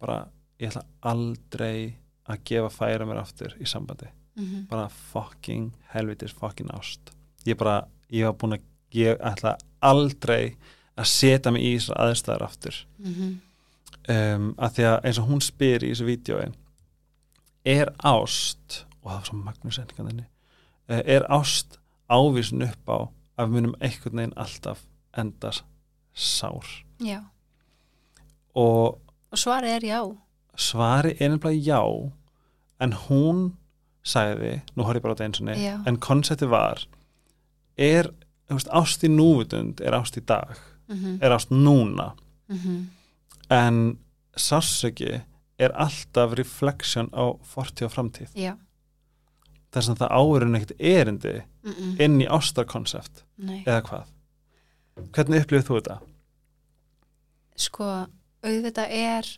bara ég ætla aldrei að gefa færa mér aftur í sambandi Mhm. bara fucking helvitis fucking ást ég bara, ég var búin að ég ætla aldrei að setja mig í þessar aðstæðar aftur Mhm. um, að því að eins og hún spyr í þessu vídjói er ást og það var svo Magnús endingarninni er ást ávísun upp á að við munum einhvern veginn alltaf endast sár Já, og og svarið er já svari er nefnilega já en hún sagði, nú horf ég bara á þetta eins og Já. en konsepti var er, veist, ást í núvitund er ást í dag, Mhm. er ást núna Mhm. en sársöki er alltaf reflection á fortíð og framtíð Já, þess að það áurinn ekkert erindi Mhm. inn í ástarkonsept eða hvað hvernig upplifir þú þetta? sko, auðvitað er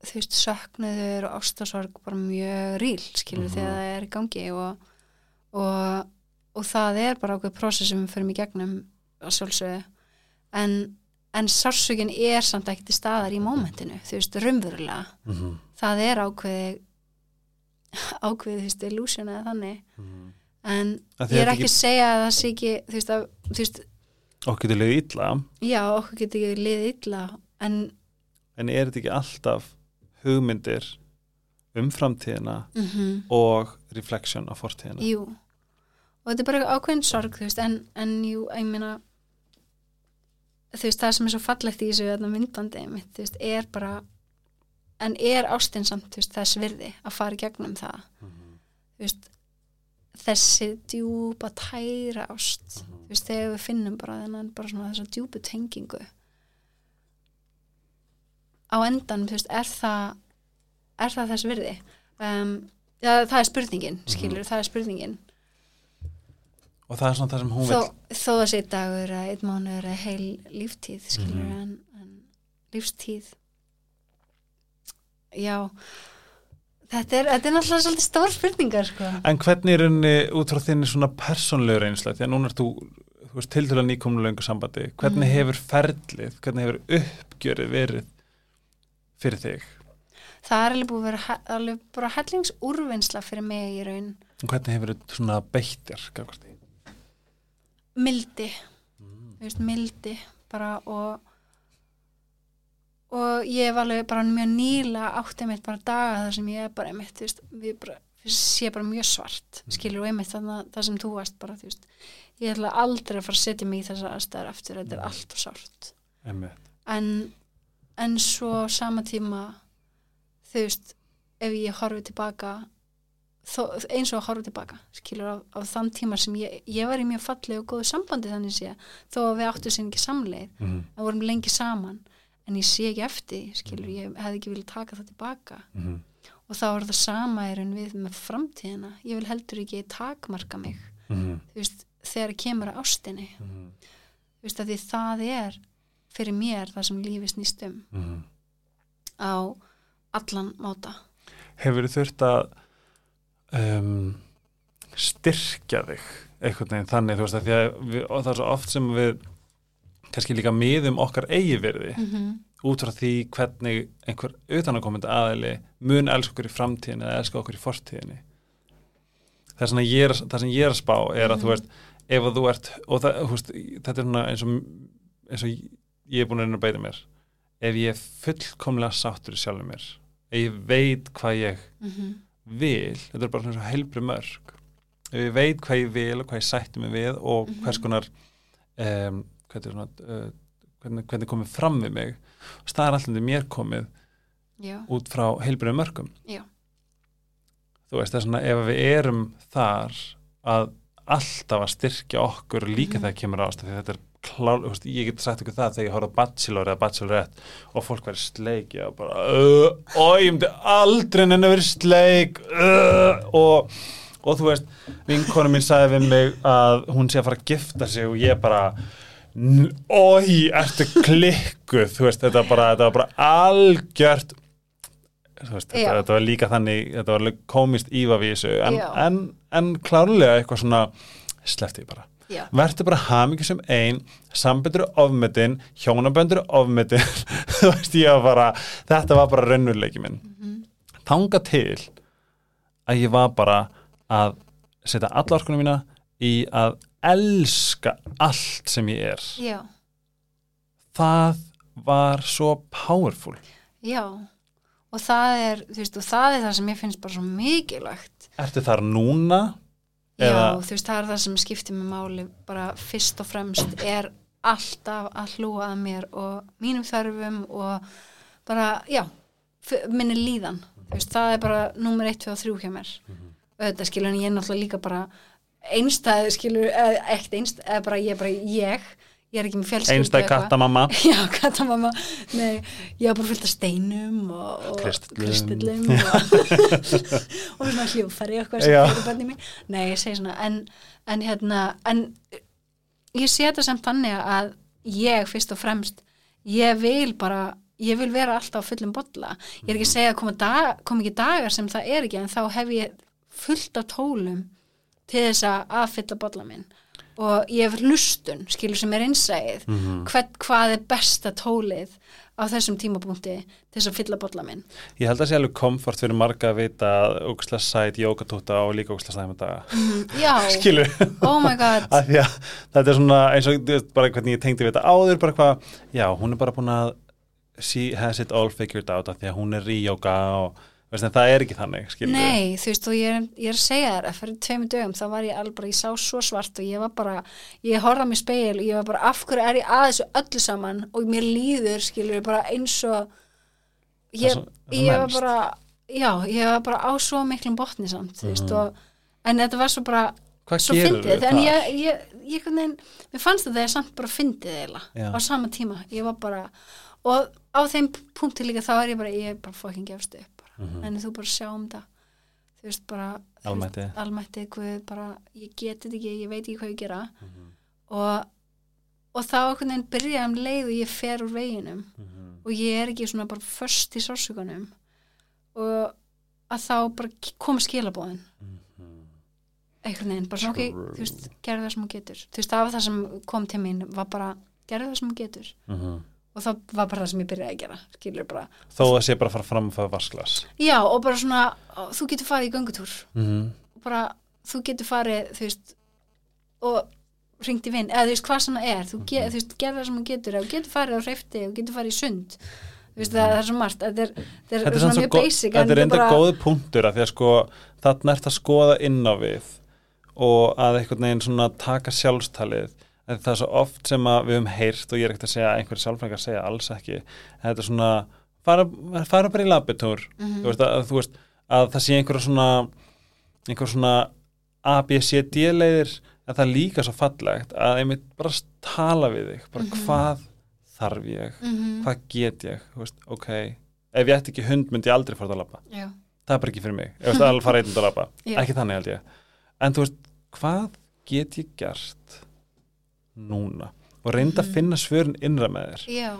þú veist, söknuður og ástasorg bara mjög ríl, skilur Mhm. þegar það er í gangi og, og, og það er bara okkur prósess sem við förum í gegnum að sjálfsögðu en, en sársökin er samt ekkert í staðar í mómentinu, þú veist, raunverulega Mm -hmm. það er ákveði <laughs> ákveði, þú veist, illusion eða þannig. En Að ég er ekki að segja að það sé ekki þú veist, að, þú veist, okkur getur leiðið illa. já, okkur getur liðið illa en en er þetta ekki alltaf hugmyndir um framtíðina mhm. og reflection á fortíðina? Jú, og þetta er bara ákveðin sorg, veist, en, en jú, ég meina þú veist, það sem er svo fallegt í þessu myndbandi mitt, þú veist, er bara en er ástin samt, þú veist, þess virði að fara gegnum það? Þú veist, þessi djúpa tæra ást þú veist, þegar við finnum bara þennan bara svona þessa djúpu tengingu. Á endan, er það er það þess virði? Um, já, það er spurningin skilur, það er spurningin. Og það er svona það sem hún vil þó að sé dagur að einn mánuður er heil líftíð skilur Mhm. en, en lífstíð já. Þetta er, þetta er náttúrulega svolítið stór spurningar sko. en hvernig er henni út frá þinni svona persónlegu reynsla? Því að núna er þú, þú veist, til nýkomnu löngu sambandi. Hvernig Mhm. hefur ferlið, hvernig hefur uppgjörið verið fyrir þig? Það er alveg búið að vera alveg bara hellingsúrvinnsla fyrir mig í raun. Og hvernig hefur þú svona beittir mildi. Þú veist, mildi bara og og ég hef alveg bara mjög nýla áttið mitt bara daga þar sem ég er bara einmitt, þú veist, við bara sé bara mjög svart, skilur og einmitt þannig það sem þú varst bara, þú veist ég ætla aldrei að fara að setja mig í þessar aðstæðar eftir, þetta er allt og Einmitt. en, en svo sama tíma þú veist, ef ég horfi tilbaka þó, eins og að horfa tilbaka skilur á, á þann tíma sem ég, ég var í mjög fallegu og góðu sambandi þannig sé þó að við áttu sér ekki samleið Mhm. að vorum lengi saman en ég sé ekki eftir, skilur, ég hefði ekki viljað taka það tilbaka Mhm. og þá er það sama er en við með framtíðina ég vil heldur ekki takmarka mig Mhm. þú veist, þegar kemur að ástinni Mhm. þú veist, að því það er fyrir mér það sem lífi snýst um Mhm. á allan máta Hefur þið þurft að um, styrkja þig einhvern veginn þannig, þú veist að að við, það er svo oft sem við kannski líka miðum okkar eigirverði mm -hmm. út frá því hvernig einhver utanakomandi aðili mun elska okkur í framtíðinni eða elska okkur í fortíðinni það, það sem ég er að spá er að Mhm. þú veist ef að þú ert, og það, veist, þetta er svona eins og, eins og ég er búin að reyna að beita mér ef ég er fullkomlega sáttur í sjálfum mér ef ég veit hvað ég vil, þetta er bara svona svo heilbri mörg ef ég veit hvað ég vil og hvað ég sætti mig við og Mhm. hvers konar um, svona uh, hvernig, hvernig komið fram við mig er alltaf mér komið já, út frá heilbrið mörgum Já. þú veist það er svona ef við erum þar að alltaf að styrkja okkur líka Mhm. þegar kemur ást þetta er klár, veist, ég get sagt ykkur það þegar ég horfði á Bachelor eða Bachelorette og fólk væri sleik og bara og ég myndi aldrei nenni að vera sleik uh, og, og þú veist vinkonu mín sagði við mig að hún sé að fara að gifta sig og ég bara Ói, ertu klikkuð þú veist, þetta bara, þetta var bara algjört veist, þetta, þetta var líka þannig þetta var komist ífavísu en, en, en klárlega eitthvað svona slefti ég bara. Já, verður bara hamingi sem ein samböndur ofmetin, hjónaböndur ofmetin. <laughs> Þú veist ég var bara þetta var bara raunurleiki minn. Mhm. þanga til að ég var bara að setja alla orkunum mína í að elska allt sem ég er. Já, það var svo powerful. Já. Og það er, veist, og það er það sem ég finnst bara svo mikilvægt. Ertu þar núna Já, Eða- þú veist, það er það sem skiptir mig máli. Bara fyrst og fremst er alltaf að hlúa að mér og mínum þörfum og bara, já, minni líðan. Þú veist, það er bara númer 1, 2 og 3 hjá mér. Og þetta skilur en ég er náttúrulega líka bara einstæð skilur, ekkert einstæð eða bara ég bara ég ég er ekki með fjölskyldu einstæð eitthvað. kattamamma <laughs> Já, kattamamma, nei, ég var bara fullt af steinum og, og Kristillum. og, <laughs> og svona hljófæri og eitthvað. Nei, ég segi svona, en, en hérna, en ég sé þetta sem þannig að ég fyrst og fremst, ég vil bara, ég vil vera alltaf fullum bolla. Ég er ekki að segja að koma, dag, koma ekki dagar sem það er ekki, en þá hef ég fullt af tólum til þess að aðfylla bolla minn. Og ég hef hlustun, skilur sem er innsæðið Mhm. hvern, hvað er besta tólið á þessum tímapunkti til þess að fylla bolla minn? Ég held að sé alveg komfort fyrir marga að vita að ógæslega sæt, jókatóta og líka ógæslega sæma daga já, <laughs> skilur. Oh my god. Að því að þetta er svona eins og bara hvernig ég tengdi við þetta áður bara hvað, já, hún er bara búin að she has it all figured out að því að hún er í jóka og það er ekki þannig, skilur Nei, þú veist, og ég er, ég er að segja þér að fyrir tveimur dögum þá var ég alveg bara, ég sá svo svart og ég var bara, ég horfði á mig speil og ég var bara, af hverju er ég að þessu öllu saman? Og mér líður, skilur, bara eins og Það er ég, svo- það er ég var bara já, ég var bara á svo miklum botni samt, þú veist, Mhm. og en þetta var svo bara, hvað svo fyndið, en það? ég, ég, ég, ég mér fannst þetta ég samt bara fyndið eiginlega á sama tíma, ég var bara og á þeim punkti líka þá er ég bara, ég er bara fucking gefst upp bara. Mhm. en þú bara sjá um það þú veist bara Almætti. veist, almætti, hvað bara ég geti þetta ekki, ég veit ekki hvað ég gera Mhm. og, og þá einhvern veginn byrja um leið og ég fer úr veginum Mhm. og ég er ekki svona bara först í sársökunum og að þá bara koma skilabóðin Mhm. einhvern veginn, bara svona ok, þú veist gerðu það sem þú getur, þú veist það var það sem kom til mín, var bara, gerðu það sem þú getur Mhm. Og það var bara það sem ég byrjaði að gera skilur bara, þó að sé bara að fara fram og fara vasklas já og bara svona þú getur farið í göngutúr. Mhm. og bara, þú getur farið þú veist og ringt í vinn, eða þú veist hvað sem það er. Þú, ge, þú veist, gerðu það sem þú getur, eða þú getur farið á hreifti og getur farið í sund. Þú veist, það, það er svo margt, þetta er, er, er, svona mjög basic þetta er en enda bara- góði punktur að því að sko þarna ert að skoða inn á við og að einhvern veginn svona taka sjálfstalið það er svo oft sem að við höfum heyrt og ég er ekkert að segja að einhverjir sjálfrækar segja alls ekki þetta er svona fara, fara bara í labitúr Mhm. þú, veist, að, þú veist að það sé einhverja svona einhver svona A, B, C, D leiðir en það er líka svo fallegt að einmitt bara tala við þig bara Mhm. hvað þarf ég? Mhm. hvað get ég, veist, ok ef ég ætti ekki hund myndi ég aldrei fara að labba. Já, það er bara ekki fyrir mig, ég veist alveg fara út að labba. <laughs> Ekki þannig held ég. En þú veist, hvað get ég gert núna og reynda að finna svörin innra með þér. Já,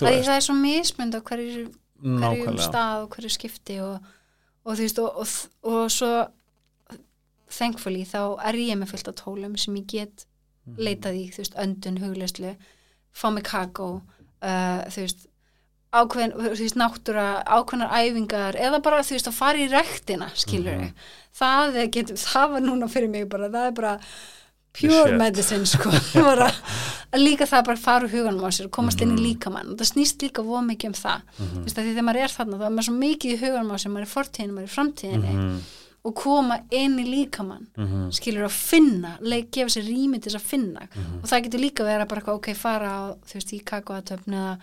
það er svo mismund á hverju, hverju stað og hverju skipti og, og þú veist og, og, og svo thankfully þá er ég með fullt af tólum sem ég get Mhm. leitað í, þú veist, öndun, hugleyslu fá mig kakó uh, þú veist ákveðin, þú veist, náttúra, ákveðnar æfingar eða bara, þú veist, að fara í rektina skilur Mhm. það, er- getur, það var núna fyrir mig bara, það er bara pure medicine, sko. <laughs> Líka það bara fara úr huganum á sér og komast inn í Mhm. líkamann. Og það snýst líka voð mikið um það. Veist, að því þegar maður er þarna, þá er maður svo mikið í huganum á sér, maður er í fortíðinu, maður er í framtíðinu Mhm, og koma inn í líkamann mhm, skilur að finna, leik, gefa sér rými til þess að finna. Mhm. og það getur líka verið að bara eitthvað, ok, fara á, þú veist, í kakóatöfn eða,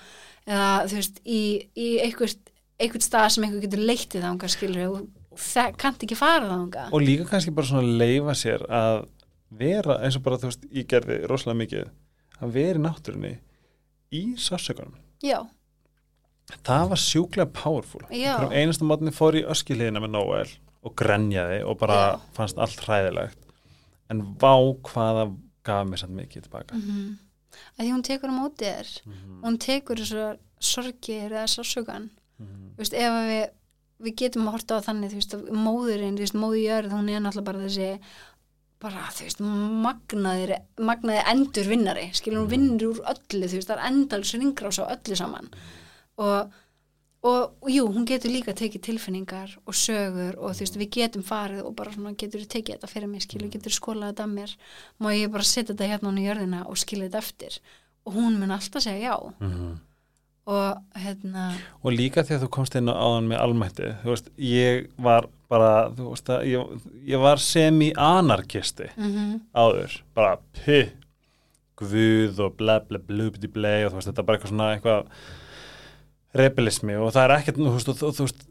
eða þú veist, í, í einhvert, einhvert stað sem einhver getur leittið þangað, skilur og það kannt ekki fara þangað. Og líka kannski bara svona leifa sér að vera eins og bara þú veist ég gerði rosalega mikið að vera í náttúrunni í sásökunum já, það var sjúklega powerful. Einasta mótni fór í öskilíðina með Noel og grenjaði og bara Já. fannst allt hræðilegt. En vá hvaða gaf mér samt mikið tilbaka. Mm að því hún tekur á móti þér. Mhm, hún tekur þessu sorgir eða sásökan mhm, þú veist, ef við við getum að horta á þannig, þú veist, móðurinn, þú veist, móður jörð, hún er náttúrulega bara þessi bara, þú veist, magnaðir magnaðir endur vinnari, skilur hún vinnur úr öllu, þú veist, það er endals ringrás á öllu saman. Og, og, og jú, hún getur líka tekið tilfinningar og sögur og þú veist, við getum farið og bara svona getur tekið þetta fyrir mig, skilur, getur skólað þetta að mér? Má ég bara setja þetta hérna á jörðina og skilja þetta eftir? Og hún mun alltaf segja já. Mhm. Og hérna, og líka þegar þú komst inn á áðan með almætti þú veist, ég var bara þú veist ég, ég var semi-anarkisti mhm. áður, bara py guð og ble ble blubdi ble og þú veist, þetta er bara eitthvað svona eitthvað rebelismi og það er ekkert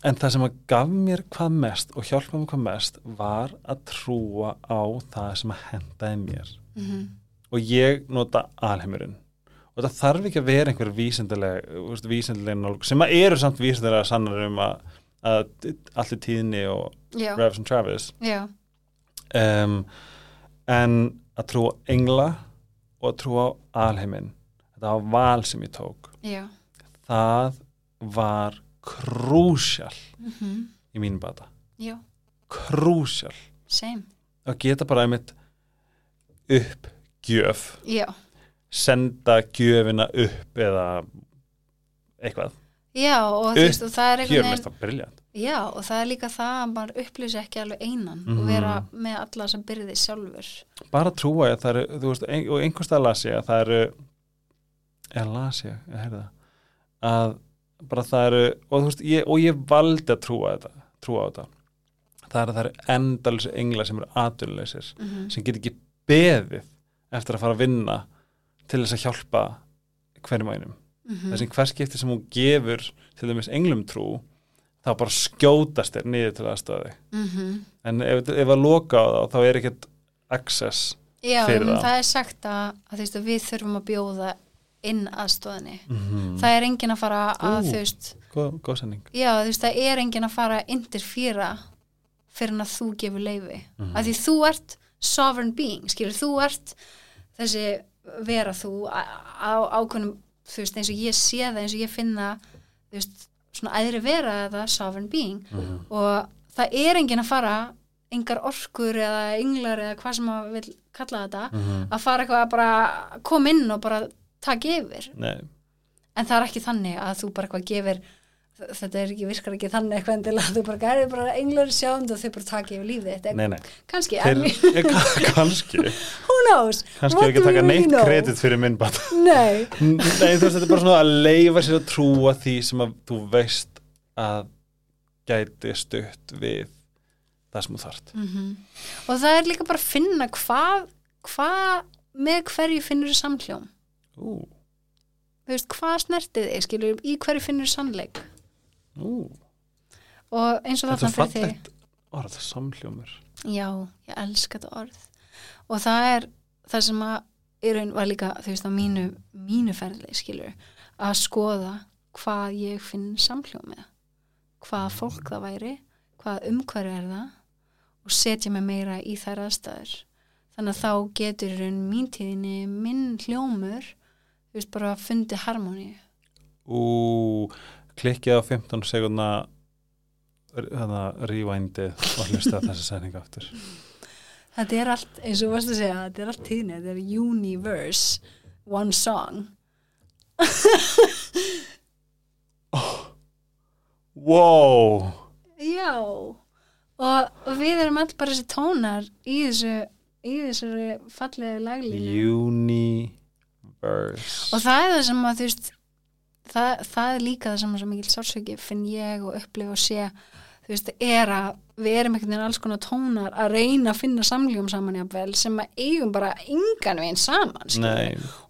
en það sem gaf mér hvað mest og hjálpa mér hvað mest var að trúa á það sem að hendaði mér. Mhm. Og ég nota alheimurinn og það þarf ekki að vera einhver vísindileg nálg sem að eru samt vísindilega sannar um að, að allir tíðni og já, Revs and Travis. Um, en að trúa engla og að trúa á alheiminn. Þetta var val sem ég tók. Já. Það var krúsjál mhm. í mínum bata. Já, krúsjál. Same. Að geta bara einmitt upp gjöf já, senda gjöfina upp eða eitthvað. Já og veist og það er einhvern veginn já og það er líka það að maður upplýsi ekki alveg einan Mhm. og vera með alla sem byrði sjálfur. Bara trúa að það eru veist, ein, og einhverstað las ég að það eru eða las ég, ég heyrði það. Að bara það eru og, veist, ég, og ég valdi að trúa þetta trúa á þetta. Það eru, það eru endalins engla sem eru aturleysir mm -hmm. sem get ekki beðið eftir að fara að vinna til þess að hjálpa hverjum einum Mhm. þessi hver skipti sem hún gefur til dæmis englum trú þá bara skjótast þér niður til aðstöði Mhm. en ef, ef að loka á það þá er ekkert access já, Fyrir það. það er sagt að, að veist að við þurfum að bjóða inn aðstóðinni mm. það er engin að fara að Ú. þú veist góð, góð já þú veist það er engin að fara að interfýra fyrir en að þú gefur leifi Mhm. að því þú ert sovereign being skilur, þú ert þessi vera þú á, ákveðnum þú veist eins og ég sé það eins og ég finna þú veist svona æðri vera það sovereign being mm. og það er engin að fara engar orkur eða englar eða hvað sem maður vil kalla þetta Mm. að fara eitthvað að bara koma inn og bara taka yfir Nei, en það er ekki þannig að þú bara eitthvað gefir þetta er ekki, virkar ekki þannig eitthvað endilega. Þú bara gæri bara englar sjánd og þau bara taka yfir lífið þetta nei, nei. kannski, Þeir, <laughs> kannski. Who knows? Kannski er ekki taka neitt kredit fyrir minn <laughs> nei, Nei, þú veist, þetta er bara svona að leifa sér að trúa því sem að þú veist að gæti stutt við það sem þú þart mm og það er líka bara að finna hvað hva, með hverju finnur samhljóm Ú, þú veist, hvað snertið þig, skilur í hverju finnur sannleik ú. Og eins og Þetta fyrir þig. orð, samhljómur. Já, ég elska þetta orð. Og það er það sem að í raun var líka, þú veist, á mínu mínu ferli, skilur að skoða hvað ég finn samhljóm með. Hvað fólk það væri hvað umhverju er það og setja mig meira í þær aðstæður. Þannig að þá getur í raun mín tíðinni minn hljómur þú veist bara fundið harmóníu Ú, klikkið á 15 sekundna hana, rewindið og hlusta þessi sæning aftur. Þetta er allt, eins og varst að segja þetta er allt tíðinni, þetta er universe one song. <laughs> Wow! Já og, og við erum all bara þessi tónar í þessu í þessari fallegu laglínu. Universe. Og það er það sem að þú veist það, það er líka það sem að svo mikil sársöki finn ég og upplifa og sé þú veist, er að við erum einhvern veginn alls konar tónar að reyna að finna samljóm saman jafnvel sem að eigum bara engan veginn saman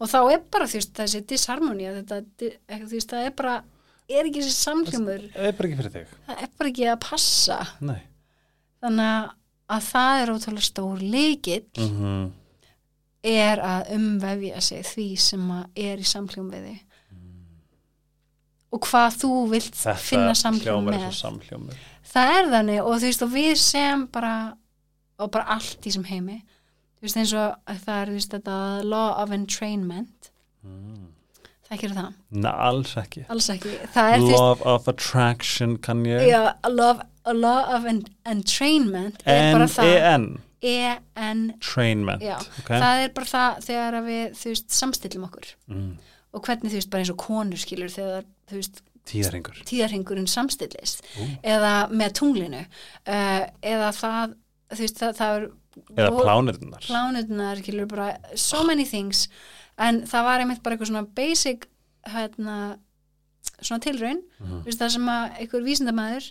og þá er bara þú veist þessi disharmonía þetta, þú veist, það er bara er ekki þessi samljómur það er bara ekki fyrir þig. Það er bara ekki að passa. Nei. Þannig að- að það er ótrúlega stór leikill mm er að umvefja sig því sem að er í samhljóm við þig og hvað þú vilt finna samhljóm með. samhljómur. Það er þannig og þú veist og við sem bara og bara allt í sem heimi þú veist eins og það er veist þetta law of entrainment. Mm. það ekki það, Nei, alls ekki. Alls ekki. Það er þú veist, of attraction kann ég? Já, law, law of en, entrainment er það. N-E-N E-N Trainment Já, okay. það er bara það þegar við, þú veist, samstillum okkur. Mm. og hvernig, þú veist, bara eins og konur skilur þegar, þú veist, Tíðaringur tíðarhingurinn samstillist. Ú. eða með tunglinu. Uh, eða það, þú veist, það, það er Eða plánirnar. plánutunar, skilur bara so many things, en það var einmitt bara eitthvað svona basic hérna, svona tilraun. Mhm. þú veist, það sem að einhver vísindamæður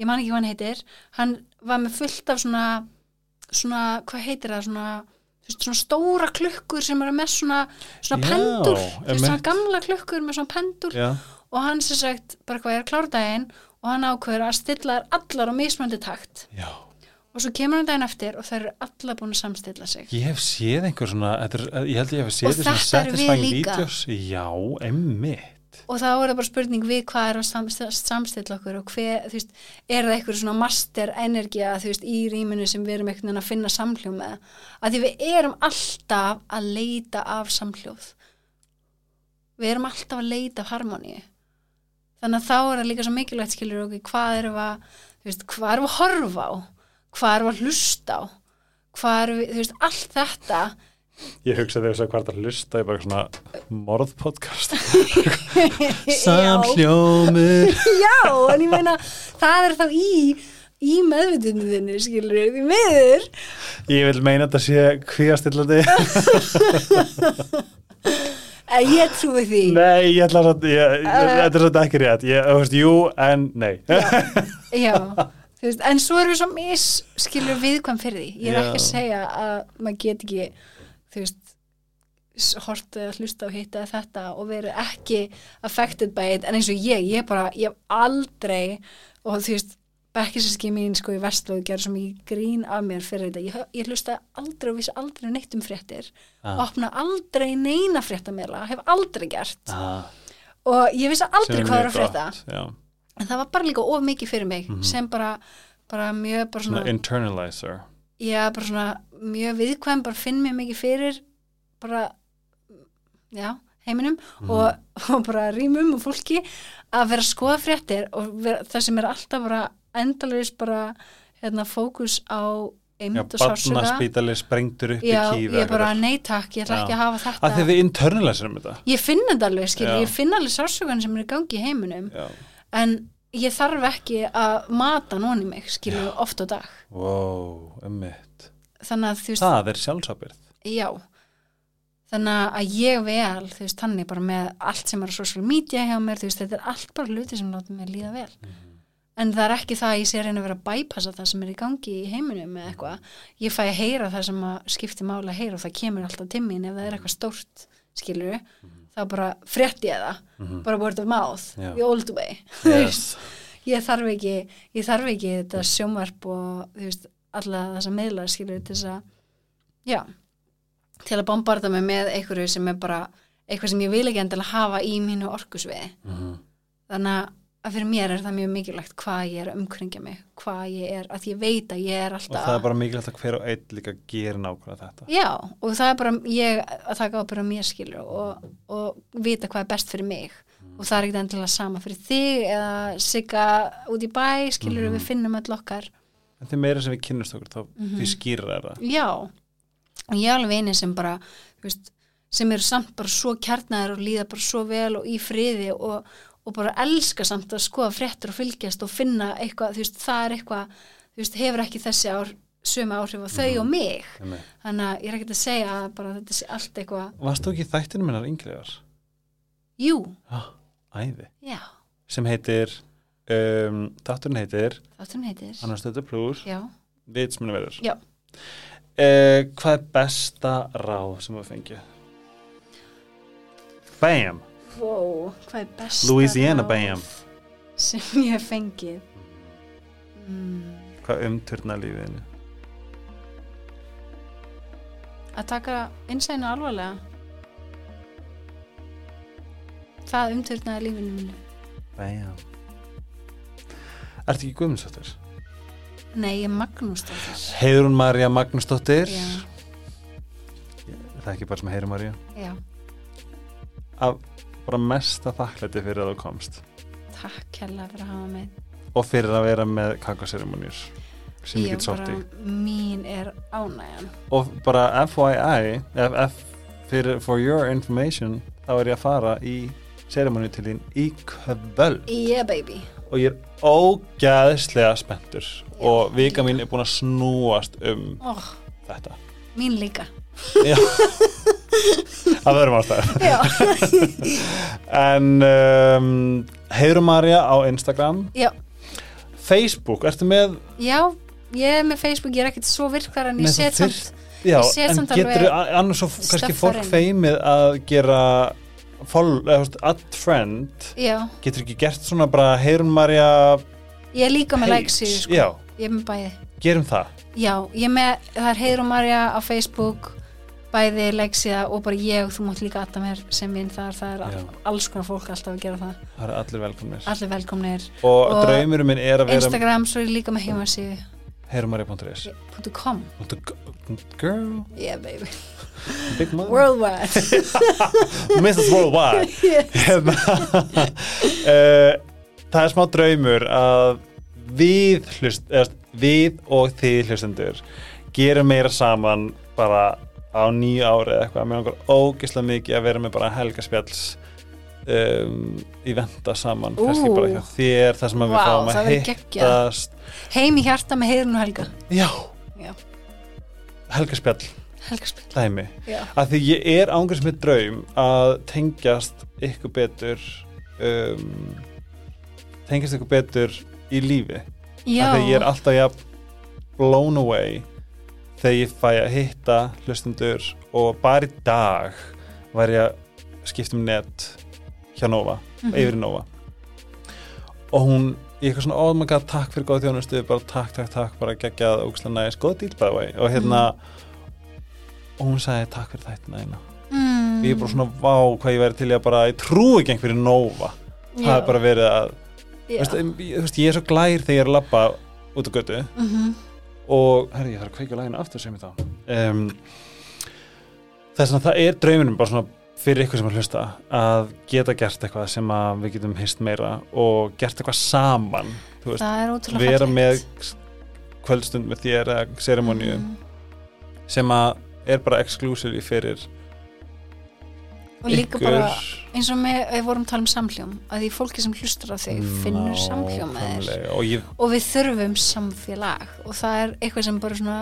ég man ekki hvað hann heitir hann var með fullt af svona svona, hvað heitir það, svona þú veist, svona stóra klukkur sem eru með svona, svona Já, pendul þú veist, svona gamla klukkur með svona pendul Já, og hann sem sagt, bara hvað er klárdaginn og hann ákveður að stilla þær allar á mismöndi takt. Já. Og svo kemur hann daginn eftir og þær eru allar búin að samstilla sig. Ég hef séð einhver svona er, Ég held ég hef séð þetta svona satisfying videos. Já, emmitt og þá er það bara spurning við hvað er að samstilla, okkur og hver, þú veist, er það eitthvað svona master energia, þú veist, í rýminu sem við erum einhvern veginn að finna samhljóm með? Að því við erum alltaf að leita af samhljóð. Við erum alltaf að leita af harmoníu þannig að þá er það líka svo mikilvægt skilur okkur, hvað við að veist, hvað við að horfa á? Hvað við að hlusta á? Hvað við, þú veist, allt þetta. Ég hugsa þegar þess að hvað er að hlusta í bara svona morðpodcast. <laughs> Já. Samhljómur. <laughs> Já, en ég meina það er þá í, í meðvitundinni skilur við, því miður. Ég vil meina þetta sé kvíastillandi <laughs> en ég trúi því. Nei, ég ætla að ég, Uh. Þetta er svolítið ekki rétt. Ég, þú veist, Jú, en nei. Já, <laughs> þú veist, en svo erum við svo mis skilur viðkvæm fyrir því. Ég er Já. ekki að segja að maður get ekki þú veist hortu að hlusta og hitta eða þetta og verið ekki affected by it. En eins og ég, ég bara, ég hef aldrei og þú veist bekkisíski mín sko í vestlóðu gerði svo mikið grín af mér fyrir þetta, ég, ég hlusta aldrei og vissi aldrei neitt um fréttir. Ah. opna aldrei neina fréttamela hef aldrei gert. Ah, og ég vissi aldrei sem hvað er að frétta. já. en það var bara líka of mikið fyrir mig sem bara, bara mjög bara Svona internalizer. Já, bara svona mjög viðkvæm, bara finn mér mikið fyrir bara já, heiminum. Og, og bara rýmum og fólki að vera að skoða fréttir og vera, það sem er alltaf bara endalvis bara hérna, fókus á Já, eymd og sársöka barnaspítali sprengtur upp já, í kýða ég bara nei takk, ég ætla Já. ekki að hafa þetta. Þið við internalizerum þetta. Ég finn þetta alveg, skil, Já. ég finn alveg sársökan sem er í gangi í heiminum Já, en ég þarf ekki að mata nón í mig, skilju, oft á dag. Wow, emmitt þannig að þú veist, Það er sjálfsábyrð já. Þannig að ég vel þú veist, þannig bara með allt sem er á social media hjá mér, þú veist, þetta er allt bara hluti sem láta mér líða vel en það er ekki það að ég sé að reyna að vera að bypassa það sem er í gangi í heiminum með eitthvað, ég fæ að heyra það sem að skipti máli að heyra og það kemur alltaf til mín. Ef það er eitthvað stórt, skilur þá bara frétti ég það. Bara word of mouth, Já. the old way. Yes. ég þarf ekki ég þarf ekki þetta sjónvarp og þú veist, alla þessa meðlar skilur til þess að já, til að bombarda mig með einhverju sem er bara eitthvað sem ég vil ekki endilega hafa í mínu orkusviði. Mhm. þannig að fyrir mér er það mjög mikilvægt hvað ég er að umkringja mig, hvað ég er að ég veit að ég er og alltaf það er bara mikilvægt að hver og einn líka gerir nákvæmlega þetta. Já, og það er bara ég að taka ábyrða mér skilur og, og vita hvað er best fyrir mig. Og það er ekkert endilega sama fyrir þig eða sigga út í bæ skilur við finnum öll okkar. En því meira sem við kynnumst okkur þá Mhm. því skýrar er það. Já, og ég er alveg eini sem bara veist, sem eru samt bara svo kjarnaðir og líða bara svo vel og í friði og, og bara elska samt að skoða fréttur og fylgjast og finna eitthvað, þú veist, það er eitthvað þú veist, hefur ekki þessi ár sömu áhrif á þau og mig Einmitt. þannig að ég er ekkert að segja að bara þetta sé allt eitthvað, Varst þú ekki þættinu minnar ynglegar? jú, Ah, æði já sem heitir um, þátturinn heitir þátturinn heitir Annar stöðu plus já, Vitsmunni verður Já. uh, Hvað er besta ráð sem við fengið? Bam! Wow, hvað er besta Louisiana bam. sem ég hef fengið? Mm, Hvað umturna lífiðinu? að taka innsæðinu alvarlega. Það umturnaði lífinu mínu. Bam. Ertu ekki Guðmundsdóttir? nei, ég er Magnús Dóttir Heiðrún Marja Magnúsdóttir. Já. Það er ekki bara sem Heiðrún Marja já, af bara mesta þakklæti fyrir að þú komst. Takk hella fyrir að hafa mig. Og fyrir að vera með kakaserimonjur sem ég get sótt í. mín er ánægjan. Og bara FYI F, F fyrir for your information þá er ég að fara í seremoni til þín í kvöld yeah baby. Og ég er ógæðslega spenntur. Og vika mín er búin að snúast um oh, þetta. Mín líka <laughs> Verðum ástæður já, <laughs> En um, Heiðrum Marja á Instagram. Já, Facebook, ertu með? Já ég er með Facebook, ég er ekkert svo virkar en ég set samt Já, en getur annars svo kannski fólk feimið að gera add friend? Já, getur ekki gert svona bara Heiðrún Marja ég er líka með page? like síðu sko. Ég er með bæði. Gerum það. Já, ég með, það er Heiður og Marja á Facebook bæði leiksíða og bara ég og þú mátt líka aðta mér sem minn þar, það er Já. all, alls konar fólk alltaf að gera það, Það eru allir velkomnir. Allir velkomnir. Og, Og draumurum minn er að vera Instagram, svo er ég líka með heimasíðu. Heiðrummarja.is .com, Girl, yeah baby. Big mom. Worldwide. <laughs> Mrs. Worldwide. <laughs> Hérna, uh, <laughs> það er smá draumur að við hlust, eða, við og þið hlustendur gerum meira saman bara á nýju ári eða eitthvað. Með okkur ógislega mikið að vera með bara helgaspjalls um, í venda saman. Ú. kannski bara hjá þér þar sem að við fáum að hittast. Heim í hjarta með Heiðurinn og Helga. Já, Já. helgaspjall. Já, að því ég er ángurs með draum að tengjast ykkur betur um, tengjast ykkur betur í lífi. Já að því ég er alltaf jafn blown away þegar ég fæ að hitta hlustundur og bara í dag var ég að skipta um net hjá Nova, Mhm. yfir í Nova. Og hún ég eitthvað svona, oh my god, takk fyrir góð þjónustu bara takk, takk, takk, bara geggjað ógæslega næst, góð díl by the way. Og hérna og hún sagði takk fyrir þættina eina mm, ég er bara svona, vá, hvað ég verið til ég að bara, ég trú ekki einhverju Nova. Það er bara verið að, já. þú veist, ég er svo glær þegar ég er að labba út á götu. Mhm. Og, herri, ég þarf að kveika læginu aftur sem ég þá um, þess að það er drauminum bara svona fyrir ykkur sem að hlusta að geta gert eitthvað sem að við getum hist meira og gert eitthvað saman þú veist, er vera með fallegt. kvöldstund með þér eða seremoníu Mhm. sem að er bara exclusive fyrir og líka ykkur. bara eins og með, við vorum að tala um samhljóm að því fólki sem hlustar á þig finnur samhljóm með þér. Og ég, og við þurfum samfélag. Og það er eitthvað sem bara svona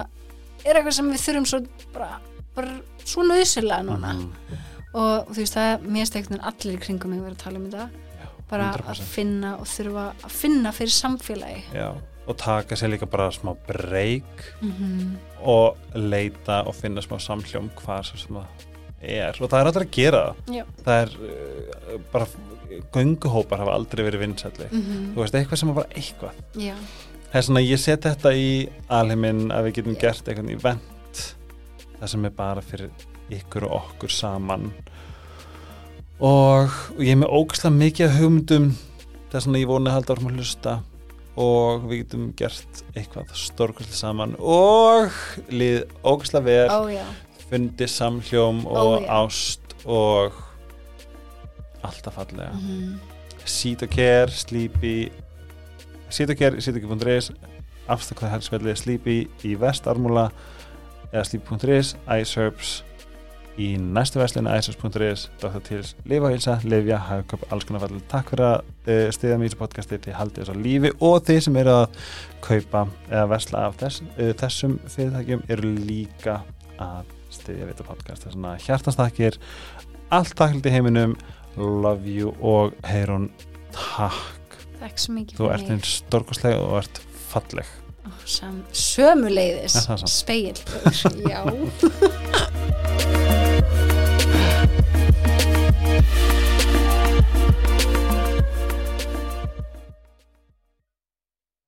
er eitthvað sem við þurfum svo bara, bara svo nöðsilega núna. Mhm. og þú veist það er mér steknir allir í kringum mig verið að tala um þetta. Já, bara 100%. að finna og þurfa að finna fyrir samfélagi. Já, og taka sér líka bara smá breyk mm og leita og finna smá samhljóm svo sem það er. Og það er allir að gera Já. það er uh, bara gönguhópar hafa aldrei verið vinsælli -hmm. þú veist, eitthvað sem er bara eitthvað. Já, það er svona, ég set þetta í alheiminn að við getum gert eitthvað event. Það sem er bara fyrir ykkur og okkur saman. Og, og ég er með ógæslega mikið af hugmyndum. Það er svona ég vona að halda árum að hlusta. Og við getum gert eitthvað stórkvæslega saman. Og lið ógæslega vel. Ó já, fundi samhljóm Ó, og já. ást og alltaf fallega Mhm. Seat og Care, Sleepy Seat og Care, seatokare.is afstaklega helgsvelli Sleepy í vestarmúla eða sleepy.is iSerbs í næstu veslinu iSerbs.is Dr. Tils, Lifa Hilsa, Livja Hagköp, alls konar fall Takk fyrir að uh, stiða mér í þessu podcasti til haldið þess að lífi og þeir sem eru að kaupa eða vesla af þess, uh, þessum fyrirtækjum eru líka að stiðja við þetta podcast þess að hjartastakir allt takkildi heiminum love you og Heirun takk, takk svo mikið þú ert einn stórkostleg og ert falleg. Ó, Er það samt? speil <laughs> Já <laughs>